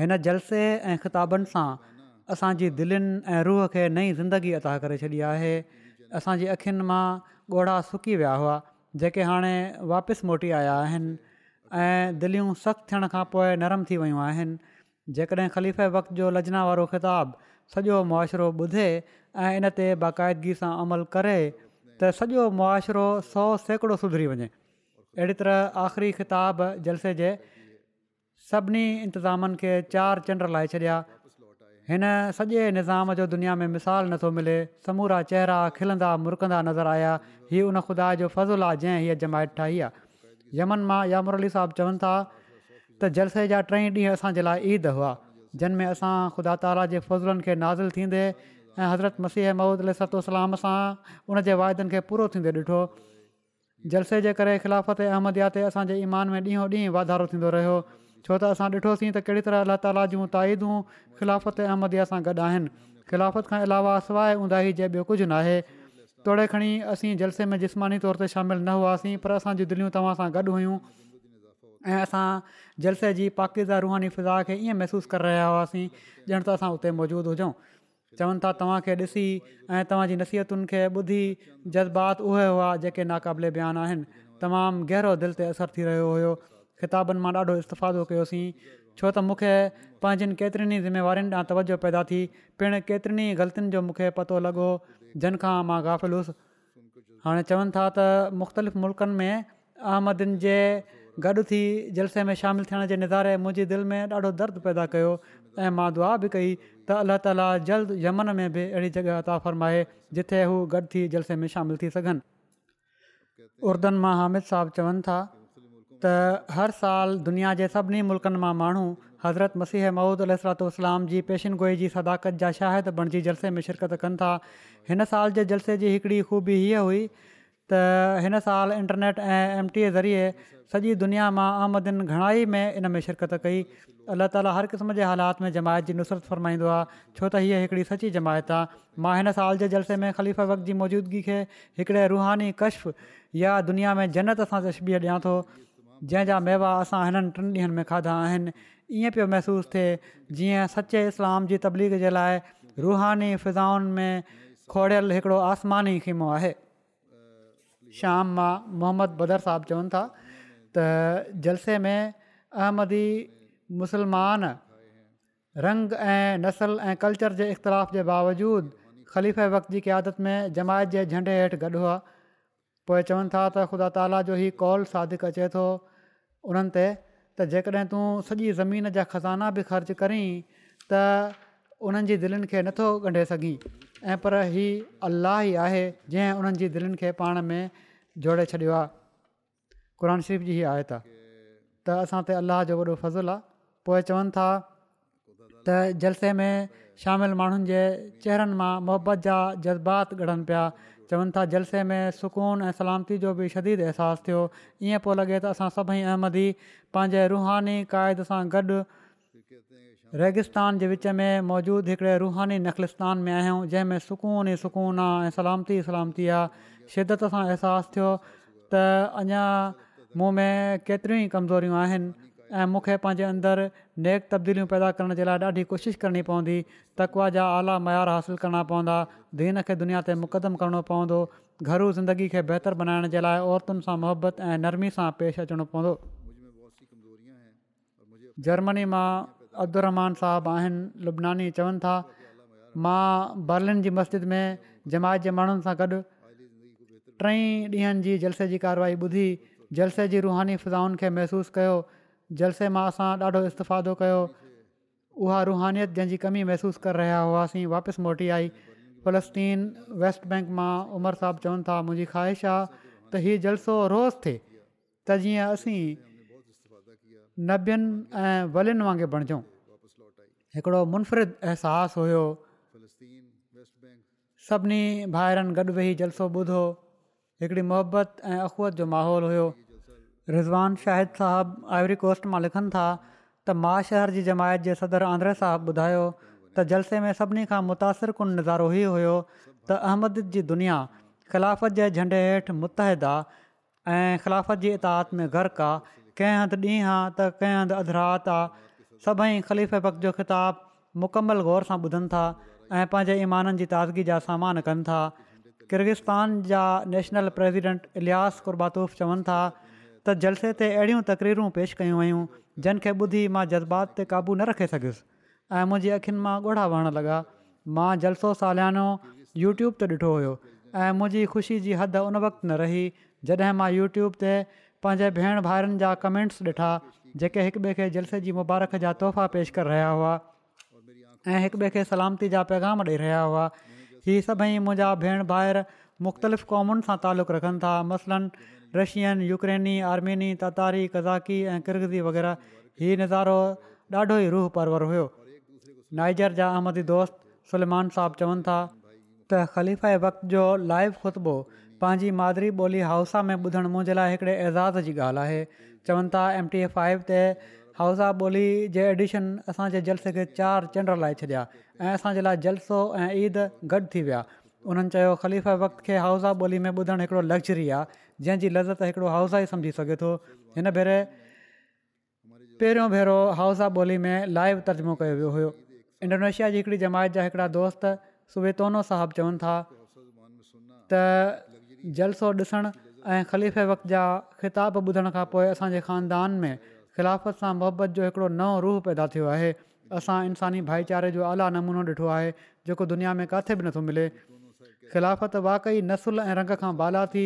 हिन जलसे ऐं ख़िताबनि सां असांजी दिलनि रूह खे नई ज़िंदगी अता करे छॾी आहे असांजी अखियुनि मां ॻोढ़ा सुकी विया हुआ जेके हाणे वापसि मोटी आया आहिनि ऐं दिलियूं सख़्तु थियण खां पोइ नरम थी वियूं आहिनि जेकॾहिं ख़लीफ़े वक़्त जो लजना वारो ख़िताबु सॼो मुआशिरो ॿुधे ऐं इन ते बाक़ाइदगी सां अमल करे त सॼो मुआशिरो सौ सैकिड़ो सुधरी वञे अहिड़ी तरह आख़िरी ख़िताब जलसे जे सभिनी इंतिज़ामनि खे चारि चंड लाहे छॾिया हिन सॼे निज़ाम जो दुनिया में मिसालु नथो मिले समूरा चहिरा खिलंदा मुरकंदा नज़र आया हीउ उन ख़ुदा जो फज़लु आहे जंहिं हीअ जमायत ठाही आहे यमन मां यामुर अली साहबु चवनि था त जलसे जा टई ॾींहं असांजे लाइ ईद हुआ जिन में असां ख़ुदा ताला जे फज़ूलनि खे नाज़िल थींदे ऐं हज़रत मसीह महूदतोसलाम सां उन जे वाइदनि खे पूरो थींदो ॾिठो जलसे जे करे ख़िलाफ़त अहमदिया ते असांजे ईमान में ॾींहों ॾींहुं वाधारो थींदो रहियो छो त असां ॾिठोसीं त कहिड़ी तरह अलाह ताला जूं ताईदूं ख़िलाफ़त अहमदिया सां गॾु आहिनि ख़िलाफ़त खां अलावा सवाइ हूंदा ई जे ॿियो कुझु न आहे थो खणी असीं जलसे में जिस्मानी तौर ते शामिलु न हुआसीं पर असांजी दिलियूं तव्हां सां गॾु हुयूं ऐं असां जलसे जी पाकीदार रूहानी फिज़ा खे ईअं महसूसु करे रहिया हुआसीं ॼण त असां हुते मौजूदु हुजऊं चवनि था तव्हांखे ॾिसी ऐं तव्हांजी नसीहतुनि खे ॿुधी जज़्बात उहे हुआ जेके नाक़ाबिले बयानु आहिनि तमामु गहिरो दिलि ते असरु थी रहियो हुयो किताबनि मां ॾाढो इस्तफ़ादो कयोसीं छो त मूंखे पंहिंजनि केतिरनि ई ज़िम्मेवारियुनि ॾांहुं तवजो पैदा थी पिणु केतिरनि ई ग़लतियुनि जो मूंखे पतो लॻो मां गाफ़िल हुअसि हाणे चवनि था त मुख़्तलिफ़ मुल्कनि में अहमदनि जे गॾु थी जलसे में शामिलु थियण जे निज़ारे मुंहिंजी दिलि में ॾाढो दर्द पैदा कयो ऐं मां दुआ बि कई त अलाह ताला जल्द यमन में बि अहिड़ी जॻह अता फरमाए जिथे हू गॾु थी जलसे में शामिलु थी सघनि उरदनि मां हामिद साहबु चवनि था त हर साल दुनिया जे सभिनी मुल्कनि मां माण्हू हज़रत मसीह महूद अलसलाम जी पेशिनगो जी सदाकत जा शाहिद बणिजी जलसे में शिरकत कनि था हिन साल जे जलसे जी हिकिड़ी ख़ूबी हीअ हुई हिन साल इंटरनेट ऐं एमटीअ ज़रिए सॼी दुनिया मां आहमदन घणाई में इन में शिरकत कई अलाह ताली हर क़िस्म जे हालात में जमायत जी नुसरत फ़रमाईंदो आहे छो त हीअ हिकिड़ी सची जमायत आहे मां हिन साल जे जलसे में ख़लीफ़ वक्त जी मौजूदगी खे हिकिड़े रुहानी कश्फ या दुनिया में जन्नत सां तशबीह ॾियां थो जंहिंजा मेवा असां हिननि टिनि ॾींहनि में खाधा आहिनि ईअं पियो महिसूसु थिए जीअं सचे इस्लाम जी तबलीग जे लाइ रुहानी फ़िज़ाउनि में खोड़ियल हिकिड़ो आसमानी ख़ीमो आहे शाम मां मोहम्मद बदर साहबु चवनि था त जलसे में अहमदी मुसलमान रंग ऐं नसल ऐं कल्चर जे इख़्तिलाफ़ जे बावजूद वक़्त जी क़दत में जमायत जे झंडे हेठि गॾु हुआ पोइ चवनि था त ख़ुदा ताला जो ई कौल सादिक अचे थो उन्हनि ते त जेकॾहिं तूं सॼी ज़मीन जा खज़ाना बि ख़र्चु करीं त उन्हनि जी दिलनि खे नथो ॻंढे सघीं ऐं पर ही अलाह ई आहे जंहिं उन्हनि जी दिलनि खे पाण में जोड़े छॾियो आहे क़ुर शरीफ़ जी ही आयत त असां ते अलाह जो वॾो फज़ुलु आहे पोइ चवनि था त जलसे में शामिलु माण्हुनि जे चहिरनि मां मुहबत जा जज़्बात ॻढनि पिया चवनि था जलसे में सुकून ऐं सलामती जो बि शदीद अहसासु थियो ईअं पियो लॻे त असां सभई अहमदी पंहिंजे रूहानी क़ाइदे सां गॾु रेगिस्तान जे विच में मौजूदु हिकिड़े रुहानी नख़लिस्तान में आहियूं जंहिंमें सुकून ई सुकून आहे ऐं सलामती सलामती आहे शिदत सां अहसासु थियो त अञा मूं में केतिरियूं ई कमज़ोरियूं आहिनि ऐं मूंखे पंहिंजे अंदरु नेक तब्दीलियूं पैदा करण जे लाइ ॾाढी कोशिशि करणी पवंदी तकवा जा आला मयारु हासिलु करणा पवंदा दीन खे दुनिया ते मुक़दम करिणो पवंदो घरु ज़िंदगी खे बहितर बनाइण जे लाइ औरतुनि सां मुहबत ऐं नरमी सां पेश अचणो पवंदो जर्मनी मां अब्दुलरहम साहबु आहिनि लुबनानी चवनि था मां बर्लिन जी मस्जिद में जमायत जे माण्हुनि सां गॾु टई ॾींहंनि जी जलसे जी कार्यवाई ॿुधी जलसे जी रुहानी फिज़ाउनि खे महसूसु कयो जलसे मां असां ॾाढो इस्तफादो कयो उहा रुहानीअ जंहिंजी कमी महसूसु करे रहिया हुआसीं वापसि मोटी आई फलस्तीन वेस्ट बैंक मां उमर साहिबु चवनि था मुंहिंजी ख़्वाहिश आहे त हीउ जलसो रोज़ थिए त जीअं असीं नबियुनि ऐं वलियुनि वांगुरु बणिजो हिकिड़ो मुनफरिद अहसासु हुयो सभिनी भाहिरनि गॾु वेही जलसो ॿुधो हिकिड़ी मोहबत ऐं अख़ुअत जो माहौल हुओ रिज़वान शाहिद साहिबु आइवरी कोस्ट मां लिखनि था त मा शहर जी जमायत जे सदर आंध्रे साहिबु ॿुधायो त जलसे में सभिनी खां मुतासिर कुन नज़ारो इहो हुयो त अहमद जी दुनिया ख़िलाफ़त जे झंडे हेठि मुतहद आहे ऐं ख़िलाफ़त जी इताद में गर्क आहे कंहिं हंधि ॾींहुं आहे त कंहिं हंधि अधु राति आहे सभई ख़लीफ़ जो ख़िताबु मुकमल ग़ौर सां ॿुधनि था ऐं पंहिंजे ईमाननि जी ताज़गी जा सामान कनि था किर्गिस्तान जा नेशनल प्रेज़िडेंट इलियास कुर्बातूफ़ चवनि था त जलसे ते अहिड़ियूं तकरीरूं पेश कयूं वयूं जिन खे ॿुधी मां जज़्बात ते क़ाबू न रखे सघियुसि ऐं मुंहिंजी अखियुनि मां ॻोढ़ा वहणु लॻा मां जलसो सालियानो यूट्यूब ते ॾिठो हुयो ऐं मुंहिंजी ख़ुशी जी हद उन वक़्तु न रही जॾहिं मां यूट्यूब ते पंहिंजे भेण भाइरनि जा कमेंट्स ॾिठा जेके हिक ॿिए खे जलसे जी मुबारक जा तोहफ़ा पेश करे रहिया हुआ ऐं हिकु ॿिए खे सलामती जा पैगाम ॾेई रहिया हुआ इहे सभई मुंहिंजा भेण भाइर मुख़्तलिफ़ क़ौमुनि सां तालुक रखनि था मसलनि रशियन यूक्रेनी आर्मिनी ततारी कज़ाकी ऐं किरगदी वग़ैरह हीउ नज़ारो ॾाढो ई रूह परवर हुयो नाइजर जा अहमदी दोस्त सलमान साहबु चवनि था त ख़लीफ़ वक़्त जो लाइव ख़ुतबो पंहिंजी मादरी ॿोली हाउसा में ॿुधणु मुंहिंजे लाइ हिकिड़े एज़ाज़ जी ॻाल्हि आहे चवनि था एम टी ए फाइव ते हाउसा ॿोली जे एडिशन असांजे जलसे खे चारि चंड लाहे छॾिया ऐं असांजे लाइ जलसो ऐं ईद गॾु थी विया उन्हनि चयो ख़लीफ़ खे ॿोली में ॿुधणु हिकिड़ो लग्ज़री आहे जंहिंजी लज़त हिकिड़ो हाउसा ई सम्झी सघे थो हिन भेरे पहिरियों भेरो हाउसा ॿोलीअ में लाइव तर्जमो कयो वियो हुयो इंडोनेशिया जी हिकिड़ी जमायत जा हिकिड़ा दोस्त सुबेतोनो साहबु चवनि था जलसो ॾिसणु ऐं ख़लीफ़े वक़्त जा ख़िताब ॿुधण खां पोइ असांजे ख़ानदान में ख़िलाफ़त सां मुहबत जो हिकिड़ो नओं रूह पैदा थियो आहे असां इंसानी भाईचारे जो आला नमूनो ॾिठो आहे जेको दुनिया में किथे बि नथो मिले ख़िलाफ़त वाक़ई नसुल ऐं रंग खां बाला थी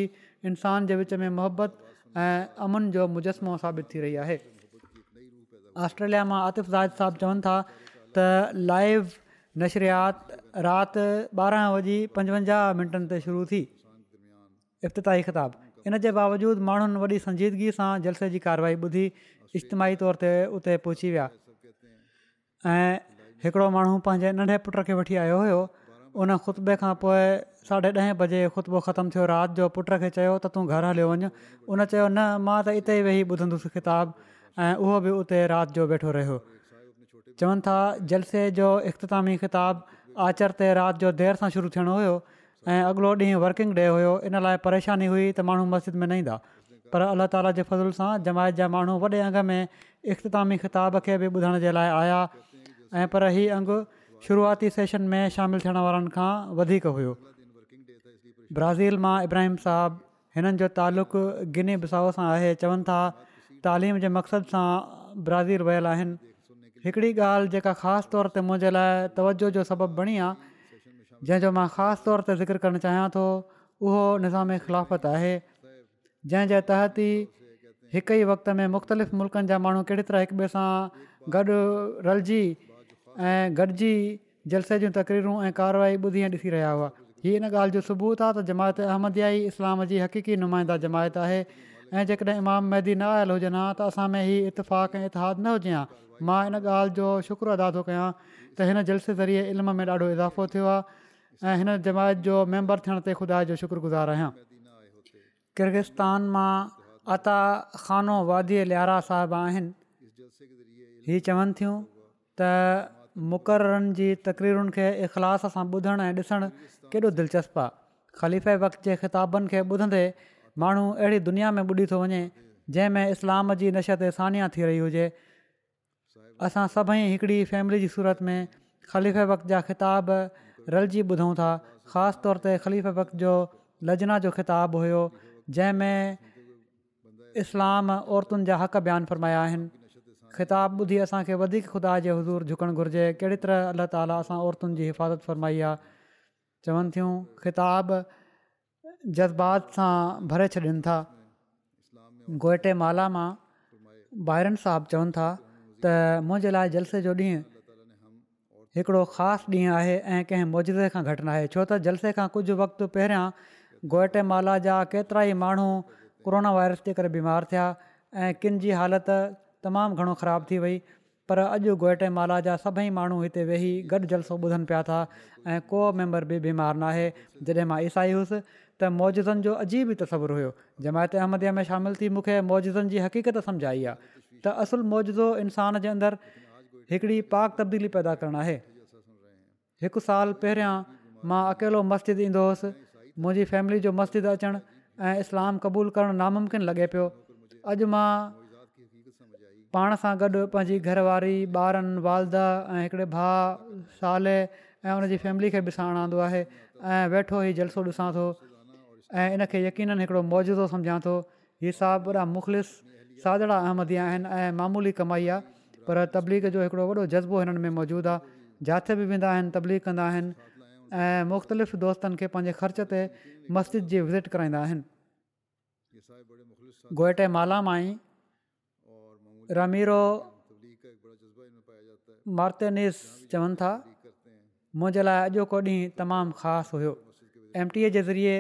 इंसान जे विच में मोहबत ऐं अमन जो मुजस्मो साबित थी रही आहे ऑस्ट्रेलिया मां आतिफ़ ज़ाहिद साहबु चवनि था त लाइव नशरियात राति ॿारहं बजे पंजवंजाह मिंटनि ते शुरू थी इफ़्तिताही ख़िताबु इन जे बावजूदि माण्हुनि वॾी संजीदगी सां जलसे जी कारवाई ॿुधी इजतमाही तौर ते उते पहुची विया ऐं हिकिड़ो माण्हू पंहिंजे नंढे पुट खे वठी आयो हुयो उन ख़ुतबे खां पोइ साढे ॾहें बजे ख़ुतबो ख़तमु थियो राति जो पुट खे चयो त तूं घर हलियो वञु उन चयो न मां त इते ई वेही ॿुधंदुसि ख़िताबु ऐं उहो बि उते राति जो वेठो रहियो चवनि था जलसे जो इख़्तितामी ख़िताबु आचर ते राति जो देरि सां शुरू थियणो हुयो ऐं अॻिलो ॾींहुं वर्किंग डे हुयो इन लाइ परेशानी हुई त माण्हू मस्जिद में न ईंदा पर अलाह ताला जे फज़ुल सां जमायत जा माण्हू वॾे अंग में इख़्तितामी ख़िताब खे बि ॿुधण जे लाइ आया ऐं पर हीअ अंगु शुरुआती सेशन में शामिलु थियण वारनि खां वधीक हुयो ब्राज़ील मां इब्राहिम साहबु हिननि जो तालुक़ु गिनी भिसाव सां आहे चवनि था तालीम जे मक़सद सां ब्राज़ील वियल आहिनि हिकिड़ी ॻाल्हि जेका ख़ासि तौर ते मुंहिंजे लाइ तवजो जो सबबु बणी आहे जंहिंजो मां ख़ासि तौर ते ज़िक्र करणु चाहियां थो उहो निज़ाम ख़िलाफ़त आहे जंहिंजे तहत ई हिक ई वक़्त में मुख़्तलिफ़ मुल्कनि जा माण्हू कहिड़ी तरह हिक ॿिए सां गॾु रलिजी ऐं गॾिजी जलसे जी तकरीरूं ऐं कार्यवाई ॿुधी ॾिसी रहिया हुआ इहा इन ॻाल्हि जो सबूत आहे त जमायत अहमदयाई इस्लाम जी हक़ीक़ी नुमाइंदा जमायत आहे ऐं जेकॾहिं इमाम मैदी न आयल हुजनि हा त असां में हीउ इतफ़ाक़ ऐं इतिहादु न हुजे मां इन ॻाल्हि जो शुक्रु अदा थो कयां त हिन जलसे ज़रिए इल्म में ॾाढो इज़ाफ़ो थियो ऐं हिन जमायत जो मेंबर थियण ते ख़ुदा जो शुक्रगुज़ार आहियां किर्गिस्तान मां अता ख़ानो वादीअ लियारा साहिब आहिनि हीअ चवनि थियूं त मुक़रनि जी तकरीरुनि खे इख़लास सां ॿुधणु ऐं ॾिसणु केॾो दिलचस्पु आहे ख़लीफ़े वक़्त जे ख़िताबनि खे ॿुधंदे माण्हू अहिड़ी दुनिया में ॿुॾी थो वञे जंहिंमें इस्लाम जी नश ते सानिया थी रही हुजे असां सभई हिकिड़ी फैमिली जी सूरत में ख़लीफ़े वक़्त जा ख़िताब रलिजी ॿुधूं था ख़ासि तौर ते ख़लीफ़ भक्त जो लजना जो ख़िताबु हुओ जंहिंमें इस्लाम औरतुनि जा हक़ बयानु फ़रमाया आहिनि ख़िताबु ॿुधी असांखे वधीक ख़ुदा जे हज़ूर झुकणु घुरिजे कहिड़ी तरह अलाह ताला असां औरतुनि जी हिफ़ाज़त फ़रमाई आहे चवनि थियूं ख़िताब जज़्बात सां भरे छॾनि था गोइटे माला मां ॿायरन साहबु चवनि था त मुंहिंजे लाइ जलसे जो ॾींहुं हिकिड़ो ख़ासि ॾींहुं आहे ऐं कंहिं मौजे खां घटि न छो त जलसे खां कुझु वक़्तु पहिरियां गोइटेमाला जा केतिरा ई माण्हू कोरोना वायरस जे करे बीमार थिया ऐं किन जी हालति तमामु घणो ख़राबु थी वई पर अॼु गोइ माला जा सभई माण्हू हिते वेही गॾु जलसो ॿुधनि पिया था ऐं को मेंबर बि बीमार न आहे जॾहिं मां ईसाई हुअसि त मौजज़नि जो अजीब ई तसवुरु हुयो जमायत अहमदीअ में शामिलु थी मूंखे मौजज़नि जी हक़ीक़त सम्झाई आहे त असुलु मौजज़ो इंसान जे अंदरि हिकिड़ी पाक तब्दीली पैदा करणु आहे हिकु साल पहिरियां मां अकेलो मस्जिद ईंदो हुअसि मुंहिंजी फैमिली जो मस्जिद अचणु ऐं इस्लाम क़बूलु करणु नामुमकिन लॻे पियो अॼु मां पाण सां गॾु पंहिंजी घरवारी ॿारनि वालदा ऐं हिकिड़े भाउ साले ऐं उनजी फैमिली खे बि साण आंदो आहे ऐं वेठो ई जलसो ॾिसां थो ऐं इन खे यकीन हिकिड़ो मौजूदो सम्झां थो ही सा वॾा मुख़लिस सादड़ा अहमदी आहिनि ऐं मामूली कमाई आहे पर तबलीग जो हिकिड़ो वॾो जज़्बो हिननि में मौजूदु आहे जिते बि वेंदा आहिनि तबलीग कंदा आहिनि ऐं मुख़्तलिफ़ दोस्तनि खे पंहिंजे ख़र्च ते मस्जिद जी विज़िट कराईंदा आहिनि मालामाई रो मतेनिस चवनि था मुंहिंजे लाइ अॼोको ॾींहुं तमामु ख़ासि हुयो एम टी ए जे ज़रिए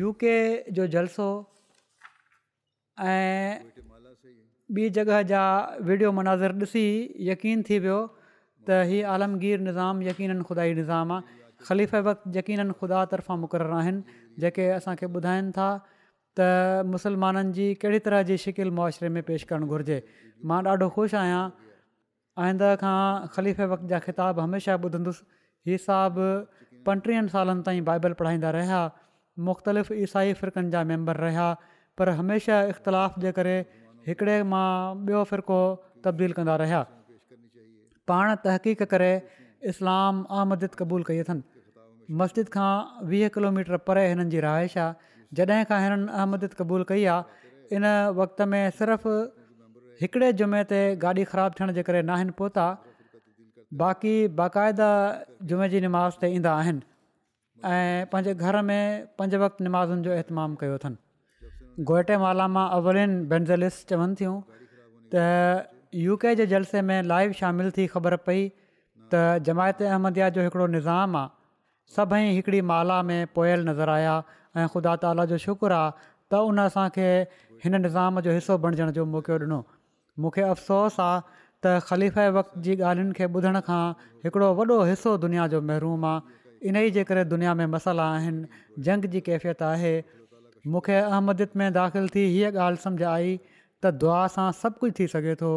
यू के जो जलसो ऐं ॿी जॻह जा वीडियो मनाज़रु ॾिसी यकीन थी वियो त हीअ आलमगीर निज़ाम यकीननि ख़ुदा निज़ाम निज़ामु आहे ख़लीफ़े वक़्तु यकीननि ख़ुदा तर्फ़ां मुक़ररु आहिनि जेके असांखे ॿुधाइनि था त मुसलमाननि जी कहिड़ी तरह जी शिकिल मुआशरे में पेश करणु घुरिजे मां ॾाढो ख़ुशि आहियां आईंद खां ख़लीफ़े वक़्त जा ख़िताब हमेशह ॿुधंदुसि हीअ साहब पंटीहनि सालनि ताईं बाइबल पढ़ाईंदा रहिया मुख़्तलिफ़ ईसाई फ़िरकनि जा मेंबर रहिया पर हमेशह इख़्तिलाफ़ जे करे हिकिड़े मां ॿियो फिरको तब्दील कंदा रहिया पाण तहक़ीक़ करे इस्लाम आमदित क़बूल कई अथनि मस्जिद खां वीह किलोमीटर परे हिननि जी रहाइश आहे जॾहिं खां हिननि अहमद क़बूलु कई आहे इन वक़्त में सिर्फ़ हिकिड़े जुमे ते गाॾी ख़राबु थियण जे करे नाहिनि पहुता बाक़ी बाक़ाइदा जुमे जी निमाज़ ते ईंदा आहिनि ऐं पंहिंजे घर में पंज वक़्तु निमाज़ुनि जो इहतमामु कयो अथनि गोहिटे माला मां अवलिन बेंज़लिस चवनि थियूं त यूके जे जलसे में लाइव शामिलु थी ख़बर पई त जमायत अहमदया जो हिकिड़ो निज़ाम आहे सभई हिकिड़ी माला में पोयल नज़र आया ऐं ख़ुदा ताला जो शुक्र आहे त उन असांखे हिन निज़ाम जो हिसो बणजण जो मौको ॾिनो मूंखे अफ़सोस आहे त ख़लीफ़ वक़्त जी ॻाल्हियुनि खे ॿुधण खां हिकिड़ो वॾो हिसो दुनिया जो महरूम आहे इन ई जे करे दुनिया में मसाला आहिनि जंग जी कैफ़ियत आहे मूंखे अहमदत में दाख़िल थी हीअ ॻाल्हि समुझ आई त दुआ सां सभु कुझु थी सघे थो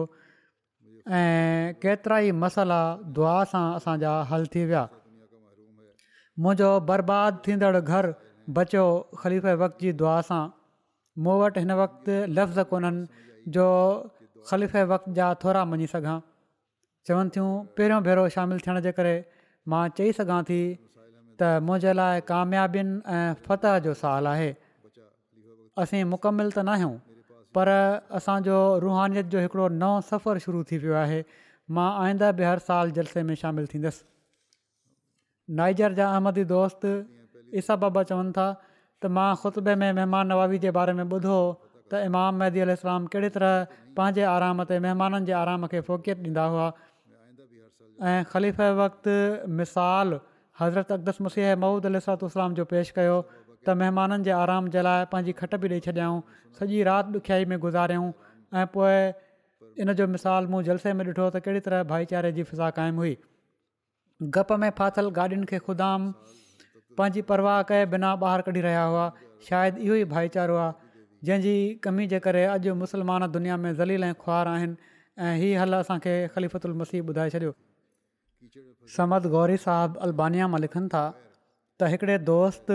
ऐं केतिरा ई मसाला दुआ सां असांजा हल थी विया मुंहिंजो बर्बाद थींदड़ घर बचियो ख़लीफ़े वक़्त जी दुआ सां मूं वटि हिन वक़्तु लफ़्ज़ कोन्हनि जो ख़लीफ़े वक़्त जा थोरा मञी सघां चवनि थियूं पहिरियों भेरो शामिलु थियण जे करे मां चई सघां थी त मुंहिंजे लाइ कामयाबियुनि ऐं फतह जो साल आहे असीं मुकमिल त न आहियूं पर असांजो रुहानीत जो हिकिड़ो नओं सफ़र शुरू थी वियो आहे मां आईंदा बि हर साल जलसे में शामिलु थींदसि नाइजर जा अहमदी दोस्त ईसा बाबा चवनि था त मां ख़ुतबे में महिमान नवाज़ी जे बारे में ॿुधो त इमाम महदी अलाम कहिड़े तरह पंहिंजे आराम ते महिमाननि जे आराम खे फ़ोकियत ॾींदा हुआ ऐं ख़लीफ़ वक़्तु मिसाल हज़रत अकदस मुसिहा महूद अलाम जो पेश कयो त महिमाननि जे आराम जे लाइ पंहिंजी खट बि ॾेई छॾियाऊं सॼी राति ॾुखियाई में गुज़ारियऊं ऐं पोइ इन जो मिसाल मूं जलसे में ॾिठो त कहिड़ी तरह भाईचारे जी फिज़ा क़ाइमु हुई गप में फाथल गाॾियुनि खे ख़ुदाम पंहिंजी परवाह कए बिना ॿाहिरि कढी रहिया हुआ शायदि इहो ई भाईचारो आहे जंहिंजी कमी जे करे अॼु मुसलमान दुनिया में ज़लील ऐं ख्वार आहिनि ऐं इहा हल असांखे ख़लीफ़तु उल मसीह ॿुधाए छॾियो समद गौरी साहिबु अलबानिया मां लिखनि था त हिकिड़े दोस्त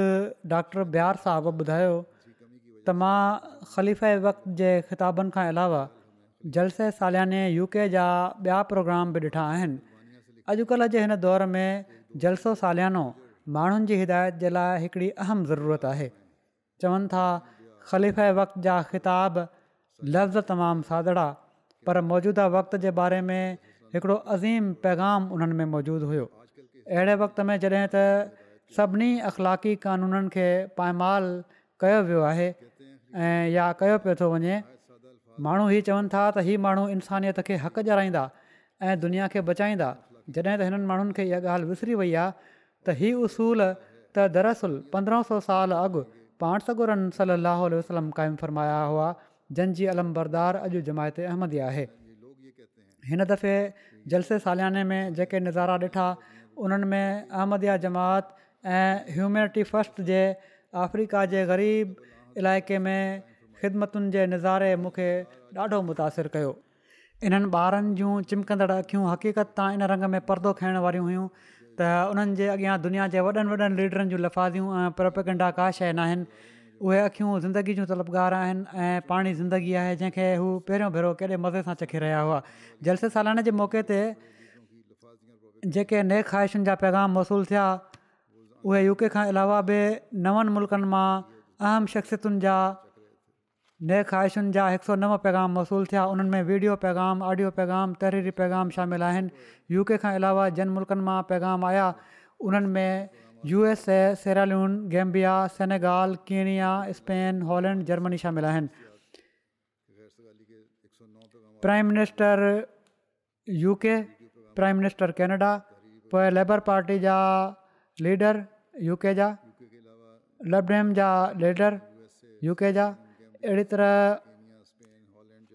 डॉक्टर बियार साहबु ॿुधायो त मां ख़लीफ़े वक़्त जे ख़िताबनि खां अलावा जलसे सालियाने यू के जा ॿिया प्रोग्राम बि ॾिठा आहिनि अॼुकल्ह जे हिन दौर में जलसो सालियानो माण्हुनि जी हिदायत जे लाइ हिकिड़ी अहम ज़रूरत आहे चवनि था ख़लीफ़े वक़्त जा ख़िताब लफ़्ज़ तमामु सादड़ा पर मौजूदा वक़्त जे बारे में हिकिड़ो अज़ीम पैगाम उन्हनि में मौजूदु हुयो अहिड़े वक़्त में जॾहिं सभिनी अख़लाक़ी कानूननि खे पाइमाल कयो वियो आहे ऐं या कयो पियो थो वञे माण्हू हीअ चवनि था त हीअ माण्हू इंसानियत खे हक़ जड़ाईंदा ऐं दुनिया खे बचाईंदा जॾहिं त हिननि माण्हुनि खे इहा ॻाल्हि विसरी वई आहे त हीअ उसूल त दरअसल पंद्रहं सौ साल अॻु पाण सगुरन सली लाहु वसलम क़ाइमु फरमाया हुआ जंहिंजी अलम बरदार अॼु जमायत अहमद आहे हिन दफ़े जलसे सालियाने में जेके नज़ारा ॾिठा उन्हनि में अहमद जमात ऐं ह्यूमेनिटी फस्ट जे अफ्रीका जे ग़रीब इलाइक़े में ख़िदमतुनि जे नज़ारे मूंखे ॾाढो मुतासिर कयो इन्हनि ॿारनि जूं चिमकंदड़ अखियूं हक़ीक़त तां इन रंग में परदो खाइण वारियूं हुयूं त उन्हनि जे अॻियां दुनिया जे वॾनि वॾनि लीडरनि जूं लिफ़ियूं ऐं प्रोपगंडा का शइ न आहिनि उहे अखियूं ज़िंदगी जूं तलबगार आहिनि ऐं पाणी ज़िंदगी आहे जंहिंखे हू पहिरियों भेरो केॾे मज़े सां चखे रहिया हुआ जलसे सालान जे मौके ते जेके ने ख़्वाहिशुनि जा पैगाम महसूलु थिया उहे यूके खां अलावा बि नवनि मुल्कनि मां अहम शख़्सियतुनि जा नए ख़्वाहिशुनि जा हिकु सौ नव पैगाम मौसूलु थिया उन्हनि में वीडियो पैगाम ऑडियो पैगाम तहरीरी पैगाम शामिल आहिनि यूके खां अलावा जिन मुल्कनि मां पैगाम आया उन्हनि में U S A Sierra Leone Gambia Senegal Kenya Spain Holland Germany शामिल आहिनि prime minister U K prime minister Canada पोइ लेबर पार्टी जा लीडर यू के जा लडनेम जा लीडर यू के जा अहिड़ी तरह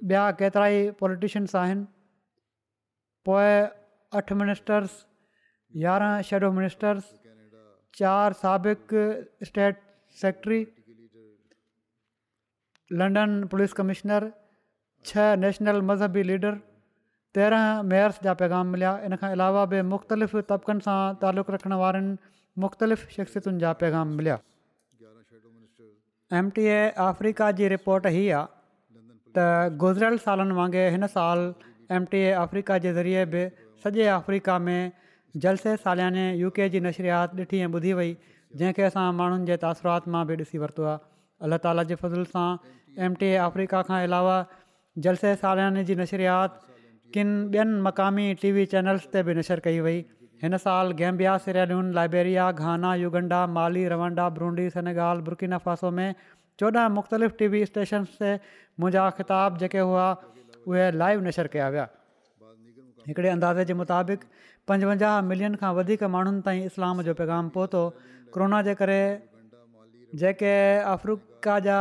ॿिया केतिरा ई पॉलिटिशंस आहिनि पोए अठ मिनिस्टर्स यारहं शेडो मिनिस्टर्स चारि साबिक़ु state secretary London police commissioner छह नेशनल मज़हबी लीडर तेरहं मेयर्स जा पैगाम मिलिया इन खां अलावा बि मुख़्तलिफ़ तबिकनि सां रखण वारनि मुख़्तलिफ़ शख़्सियतुनि जा पैगाम मिलिया एम टी ए अफ्रीका जी रिपोर्ट हीअ आहे त गुज़िरियल सालनि वांगुरु हिन साल एम टी ए अफ्रीका जे ज़रिए बि सॼे अफ्रीका में जलसे सालियाने यू के जी नशरियात ॾिठी ऐं ॿुधी वई जंहिंखे असां माण्हुनि जे तासिरात मां बि ॾिसी वरितो आहे अलाह ताला जे फज़ुल सां एम टी ए अफ्रीका खां अलावा जलसे सालियाने जी नशरियात किन ॿियनि मक़ामी टी वी चैनल्स ते बि नशर कई वई हिन साल Gambia Sierra Leone Liberia Ghana Uganda Mali Rwanda Burundi Senegal Faso में चोॾहं मुख़्तलिफ़ टी वी स्टेशन ते मुंहिंजा ख़िताब जेके हुआ उहे लाइव नशर कया विया हिकिड़े अंदाज़े जे मुताबिक़ पंजवंजाह मिलियन खां वधीक माण्हुनि ताईं इस्लाम जो पैगाम पहुतो कोरोना जे करे जेके अफ्रीका जा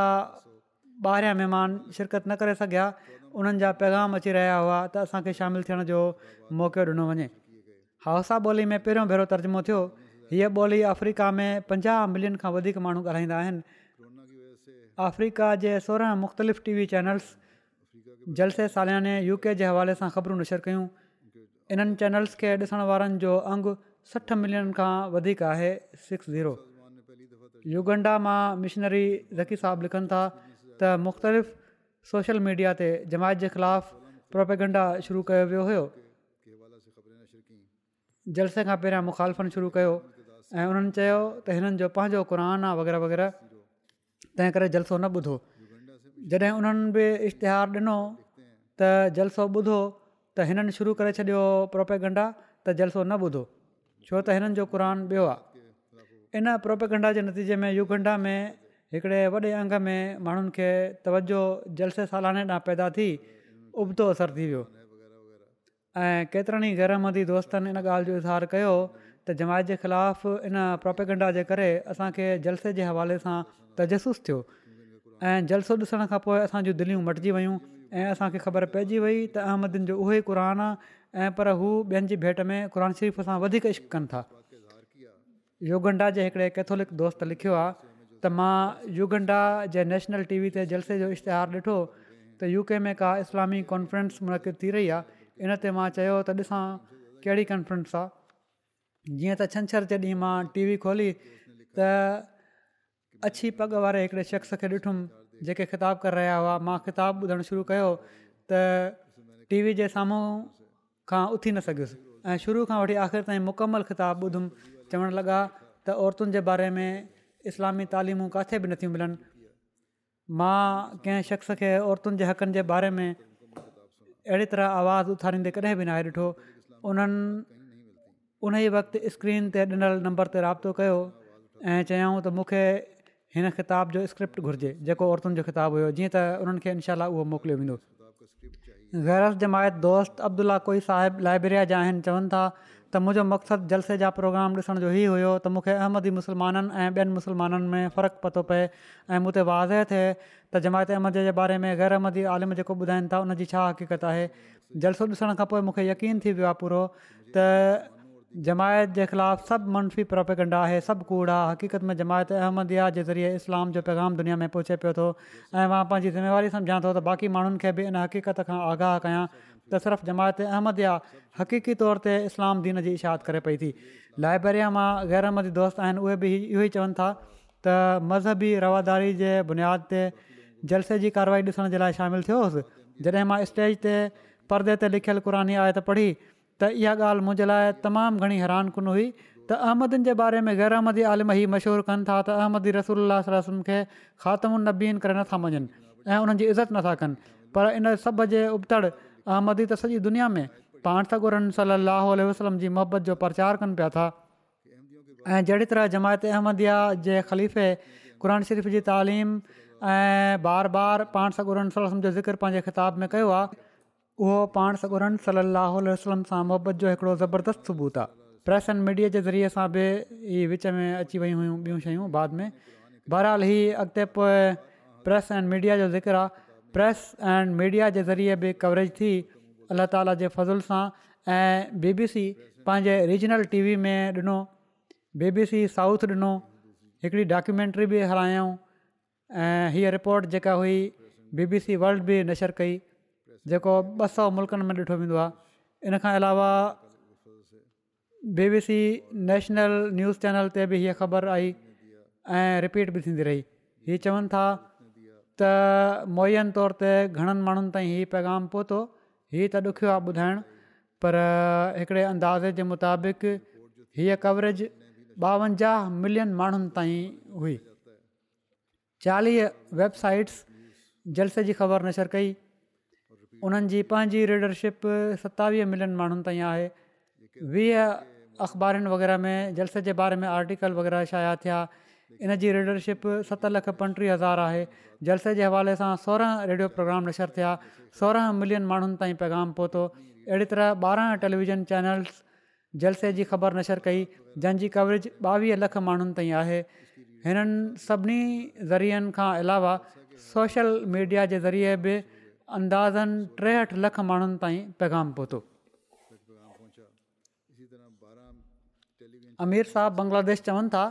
ॿाहिरां महिमान शिरकत न करे सघिया उन्हनि जा पैगाम अची रहिया हुआ त असांखे शामिलु थियण जो मौक़ो ॾिनो वञे हाउसा ॿोली में पहिरियों भेरो तर्जुमो थियो हीअ ॿोली अफ्रीका में पंजाह मिलियन खां वधीक माण्हू ॻाल्हाईंदा आहिनि अफ्रीका जे सोरहं मुख़्तलिफ़ टी वी चैनल्स जलसे सालियाने यू के जे हवाले सां ख़बरूं नशर कयूं इन्हनि चैनल्स खे ॾिसण वारनि जो अंग सठ मिलियन खां वधीक आहे सिक्स ज़ीरो युगंडा मां मिशनरी ज़की साहबु लिखनि था त मुख़्तलिफ़ सोशल मीडिया ते जमायत जे ख़िलाफ़ु प्रोपेगंडा शुरू कयो वियो हुयो जलसे खां पहिरियां मुखालफ़न शुरू कयो ऐं उन्हनि चयो त हिननि जो पंहिंजो क़रान आहे वग़ैरह वग़ैरह तंहिं करे जलसो न ॿुधो जॾहिं उन्हनि बि इश्तिहारु ॾिनो त जलसो ॿुधो त हिननि शुरू करे छॾियो प्रोपेगंडा त जलसो न ॿुधो छो त हिननि जो क़रान ॿियो इन प्रोपेगंडा जे नतीजे में युगंडा में हिकिड़े वॾे अंग में माण्हुनि खे तवजो जलसे सालाने ॾांहुं पैदा थी उबतो असरु थी वियो ऐं केतिरनि ई घरमंदी दोस्तनि इन ॻाल्हि जो इज़हार कयो त जमाइत जे ख़िलाफ़ु इन प्रोपेगंडा जे करे असांखे जलसे जे हवाले सां तजसुसु थियो ऐं जलसो ॾिसण खां पोइ असांजी दिलियूं मटिजी वियूं ऐं असांखे ख़बर पइजी वई त अहमदिन जो उहेई क़रान आहे ऐं पर हू ॿियनि जी भेट में क़ुर शरीफ़ सां वधीक इश कनि था युगंडा जे हिकिड़े कैथोलिक दोस्त लिखियो आहे त मां युगंडा जे नेशनल टी वी ते जलसे जो इश्तिहारु ॾिठो त यू में का इस्लामी कॉन्फ्रेंस मुनक़िद थी रही आहे इन ते मां चयो त ॾिसां कहिड़ी कंफ्रैंस आहे जीअं त छंछरु जे ॾींहुं मां टी वी खोली त अछी पग वारे हिकिड़े शख़्स खे ॾिठुमि जेके ख़िताबु करे रहिया हुआ मां ख़िताबु ॿुधणु शुरू कयो त वी जे साम्हूं खां उथी न सघियुसि ऐं शुरू खां वठी आख़िर ताईं मुकमल ख़िताबु ॿुधुमि चवणु लॻा त औरतुनि जे बारे में इस्लामी तालिमूं किथे बि नथियूं मिलनि मां कंहिं शख़्स खे औरतुनि जे हक़नि जे बारे में अहिड़ी तरह आवाज़ु उथारींदे कॾहिं बि न आहे ॾिठो उन्हनि उन ई वक़्तु स्क्रीन ते ॾिनल नंबर ते राबितो कयो ऐं चयाऊं त मूंखे हिन किताब जो स्क्रिप्ट घुरिजे जेको औरतुनि जो किताबु हुयो जीअं त उन्हनि खे इनशा उहो मोकिलियो वेंदो गैरत जमायत दोस्त अब्दुला कोई साहिबु लाइब्रेरी जा आहिनि चवनि था त मुंहिंजो मक़सदु जलसे जा प्रोग्राम ॾिसण जो ई हुयो त मूंखे अहमदी मुसलमाननि ऐं ॿियनि मुस्लमाननि में फ़र्क़ु पतो पए ऐं मूं ते वाज़े थिए त जमायत अहमद जे बारे में ग़ैर अहमदी आलिम जेको ॿुधाइनि था उनजी छा हक़ीक़त आहे जलसो ॾिसण खां पोइ मूंखे यकीन थी वियो आहे पूरो त जमायत जे ख़िलाफ़ु सभु मनफ़ी प्रोपेगंडा आहे सभु कूड़ आहे हक़ीक़त में जमायत अहमदिया जे ज़रिए इस्लाम जो पैगाम दुनिया में पहुचे पियो थो ऐं मां पंहिंजी ज़िम्मेवारी सम्झां थो त बाक़ी माण्हुनि खे बि इन हक़ीक़त खां आगाह कयां त सिर्फ़ु जमायत अहमद या हक़ीक़ी तौर ते इस्लाम दीन जी इशाद करे पई थी लाइब्रेरीअ मां अहमदी दोस्त आहिनि उहे बि इहो ई चवनि था त मज़हबी रवादारी जे बुनियाद ते जलसे जी कार्रवाई ॾिसण जे लाइ शामिलु थियोसि जॾहिं मां स्टेज ते परदे ते लिखियलु क़ुरानी आयत पढ़ी त इहा ॻाल्हि मुंहिंजे लाइ तमामु घणी कुन हुई त अहमदनि जे बारे में ग़ैर अहमदी आलिम ई मशहूरु कनि था त अहमदी रसूल खे ख़ात्मू नबीन करे नथा मञनि ऐं उन्हनि जी इज़त नथा कनि पर इन सभ जे उबतड़ अहमदी त सॼी दुनिया में पाण सगुरन सलाहु आलह वसलम जी मोहबत जो प्रचार कनि पिया था ऐं जहिड़ी तरह जमायत अहमदिया जे ख़लीफ़े क़ुर शरीफ़ जी तालीम ऐं बार बार पाण सगुरन सलम जो ज़िकिर पंहिंजे ख़िताब में कयो आहे उहो पाण सॻोरन सलाहु वसलम सां मुहबत जो हिकिड़ो ज़बरदस्त सबूत आहे प्रेस एंड मीडिया जे ज़रिए असां बि ई विच में अची वियूं हुयूं ॿियूं शयूं बाद में बहरहाल हीउ अॻिते पोइ प्रेस एंड मीडिया जो ज़िक्र आहे प्रेस एंड मीडिया जे ज़रिए बि कवरेज थी अलाह ताला जे फज़ुल सां ऐं बी बी सी पंहिंजे रीजनल टीवी में ॾिनो बी बी सी साउथ ॾिनो हिकिड़ी डॉक्यूमेंट्री बि हलायऊं ऐं हीअ रिपोट जेका हुई बी बी सी वल्ड बि नशर कई जेको ॿ सौ मुल्कनि में ॾिठो वेंदो आहे इनखां अलावा B B C national news channel ते बि हीअ ख़बर आई ऐं रिपीट बि थींदी रही हीअ चवनि था त मुयन तौर ते घणनि माण्हुनि ताईं हीअ पैगाम पहुतो हीउ त ॾुखियो आहे ॿुधाइणु पर हिकिड़े अंदाज़े जे मुताबिक़ हीअ कवरेज ॿावंजाह मिलियन माण्हुनि ताईं हुई चालीह वेबसाइट्स जलस जी ख़बर नशर कई उन्हनि जी पंहिंजी रीडरशिप सतावीह मिलियन माण्हुनि ताईं आहे वीह अख़बारुनि वग़ैरह में जलसे जे बारे में आर्टिकल वग़ैरह शाया थिया इन जी रीडरशिप सत लख पंटीह हज़ार आहे जलसे जे हवाले सां सोरहं रेडियो प्रोग्राम नशर थिया सोरहं मिलियन माण्हुनि ताईं पैगाम पहुतो अहिड़ी तरह ॿारहं टेलीविज़न चैनल्स जलसे जी ख़बर नशर कई जंहिंजी कवरेज ॿावीह लख माण्हुनि ताईं आहे हिननि सभिनी ज़रियनि खां अलावा सोशल मीडिया जे ज़रिए बि अंदाज़नि टेहठि लख माण्हुनि ताईं पैगाम पहुतो अमिर साहब बांग्लादेश चवनि था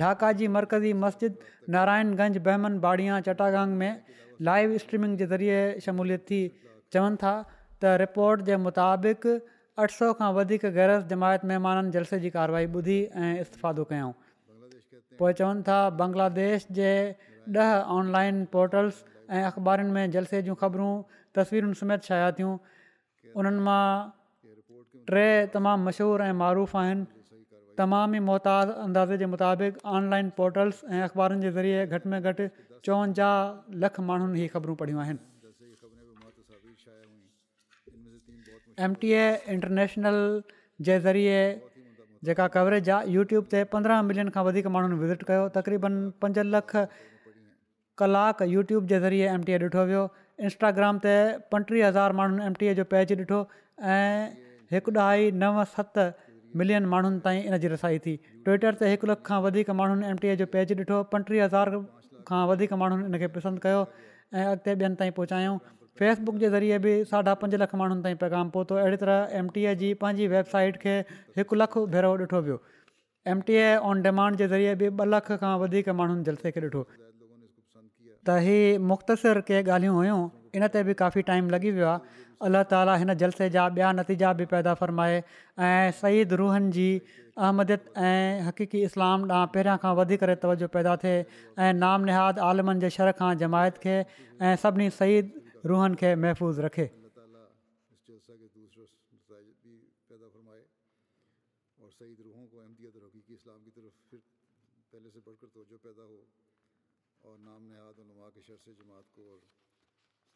ढाका जी मर्कज़ी मस्जिद नारायणगंज बहमन बाड़िया चटागांग में लाइव स्ट्रीमिंग जे ज़रिए शमूलियत थी चवनि था त रिपोर्ट जे मुताबिक़ अठ सौ खां वधीक गैरज जमायत महिमाननि जलसे जी कार्रवाई ॿुधी ऐं इस्तफादो कयूं पोइ चवनि था बांग्लादेश जे ॾह ऑनलाइन पोर्टल्स ऐं अख़बारुनि में जलसे जूं ख़बरूं तस्वीरुनि समेत छाया थियूं उन्हनि मां टे तमामु मशहूरु ऐं मरूफ़ आहिनि तमामी मुहताज़ अंदाज़े जे मुताबिक़ ऑनलाइन पोर्टल्स ऐं अख़बारुनि जे ज़रिए घटि में घटि चोवंजाहु लख माण्हुनि ही ख़बरूं पढ़ियूं आहिनि एम टी ए इंटरनेशनल जे ज़रिए जेका कवरेज आहे यूट्यूब ते पंद्रहं मिलियन खां वधीक माण्हुनि विज़िट कयो तक़रीबन पंज लख कलाक यूट्यूब जे ज़रिए एम टी ए ॾिठो वियो इंस्टाग्राम ते पंटीह हज़ार माण्हुनि ए जो पेज ॾिठो ऐं हिकु ढाई नव सत मिलियन माण्हुनि ताईं इन जी रसाई थी ट्विटर ते हिकु लख खां वधीक माण्हुनि ए जो पेज ॾिठो पंटीह हज़ार खां वधीक माण्हुनि इनखे पसंदि कयो ऐं अॻिते ॿियनि ताईं पहुचायूं फेसबुक जे ज़रिए बि साढा पंज लख माण्हुनि ताईं पैगाम पहुतो अहिड़ी तरह ए जी पंहिंजी वेबसाइट खे हिकु लखु भेरो ॾिठो वियो ए ऑन डिमांड जे ज़रिए बि ॿ लख खां वधीक माण्हुनि जलसे खे ॾिठो त मुख़्तसिर के ॻाल्हियूं हुयूं इन ते बि काफ़ी टाइम लॻी वियो आहे अलाह ताला हिन जलसे जा ॿिया नतीजा बि पैदा फ़रमाए ऐं सईद रूहनि जी अहमदियत ऐं हक़ीक़ी इस्लाम ॾांहुं पहिरियां खां वधी करे तवजो पैदा थिए ऐं नाम निहाद आलमनि जे शर खां जमायत खे ऐं सभिनी सईद रूहनि खे महफ़ूज़ रखे और नाम नहाद उलमा के शर से जमात को और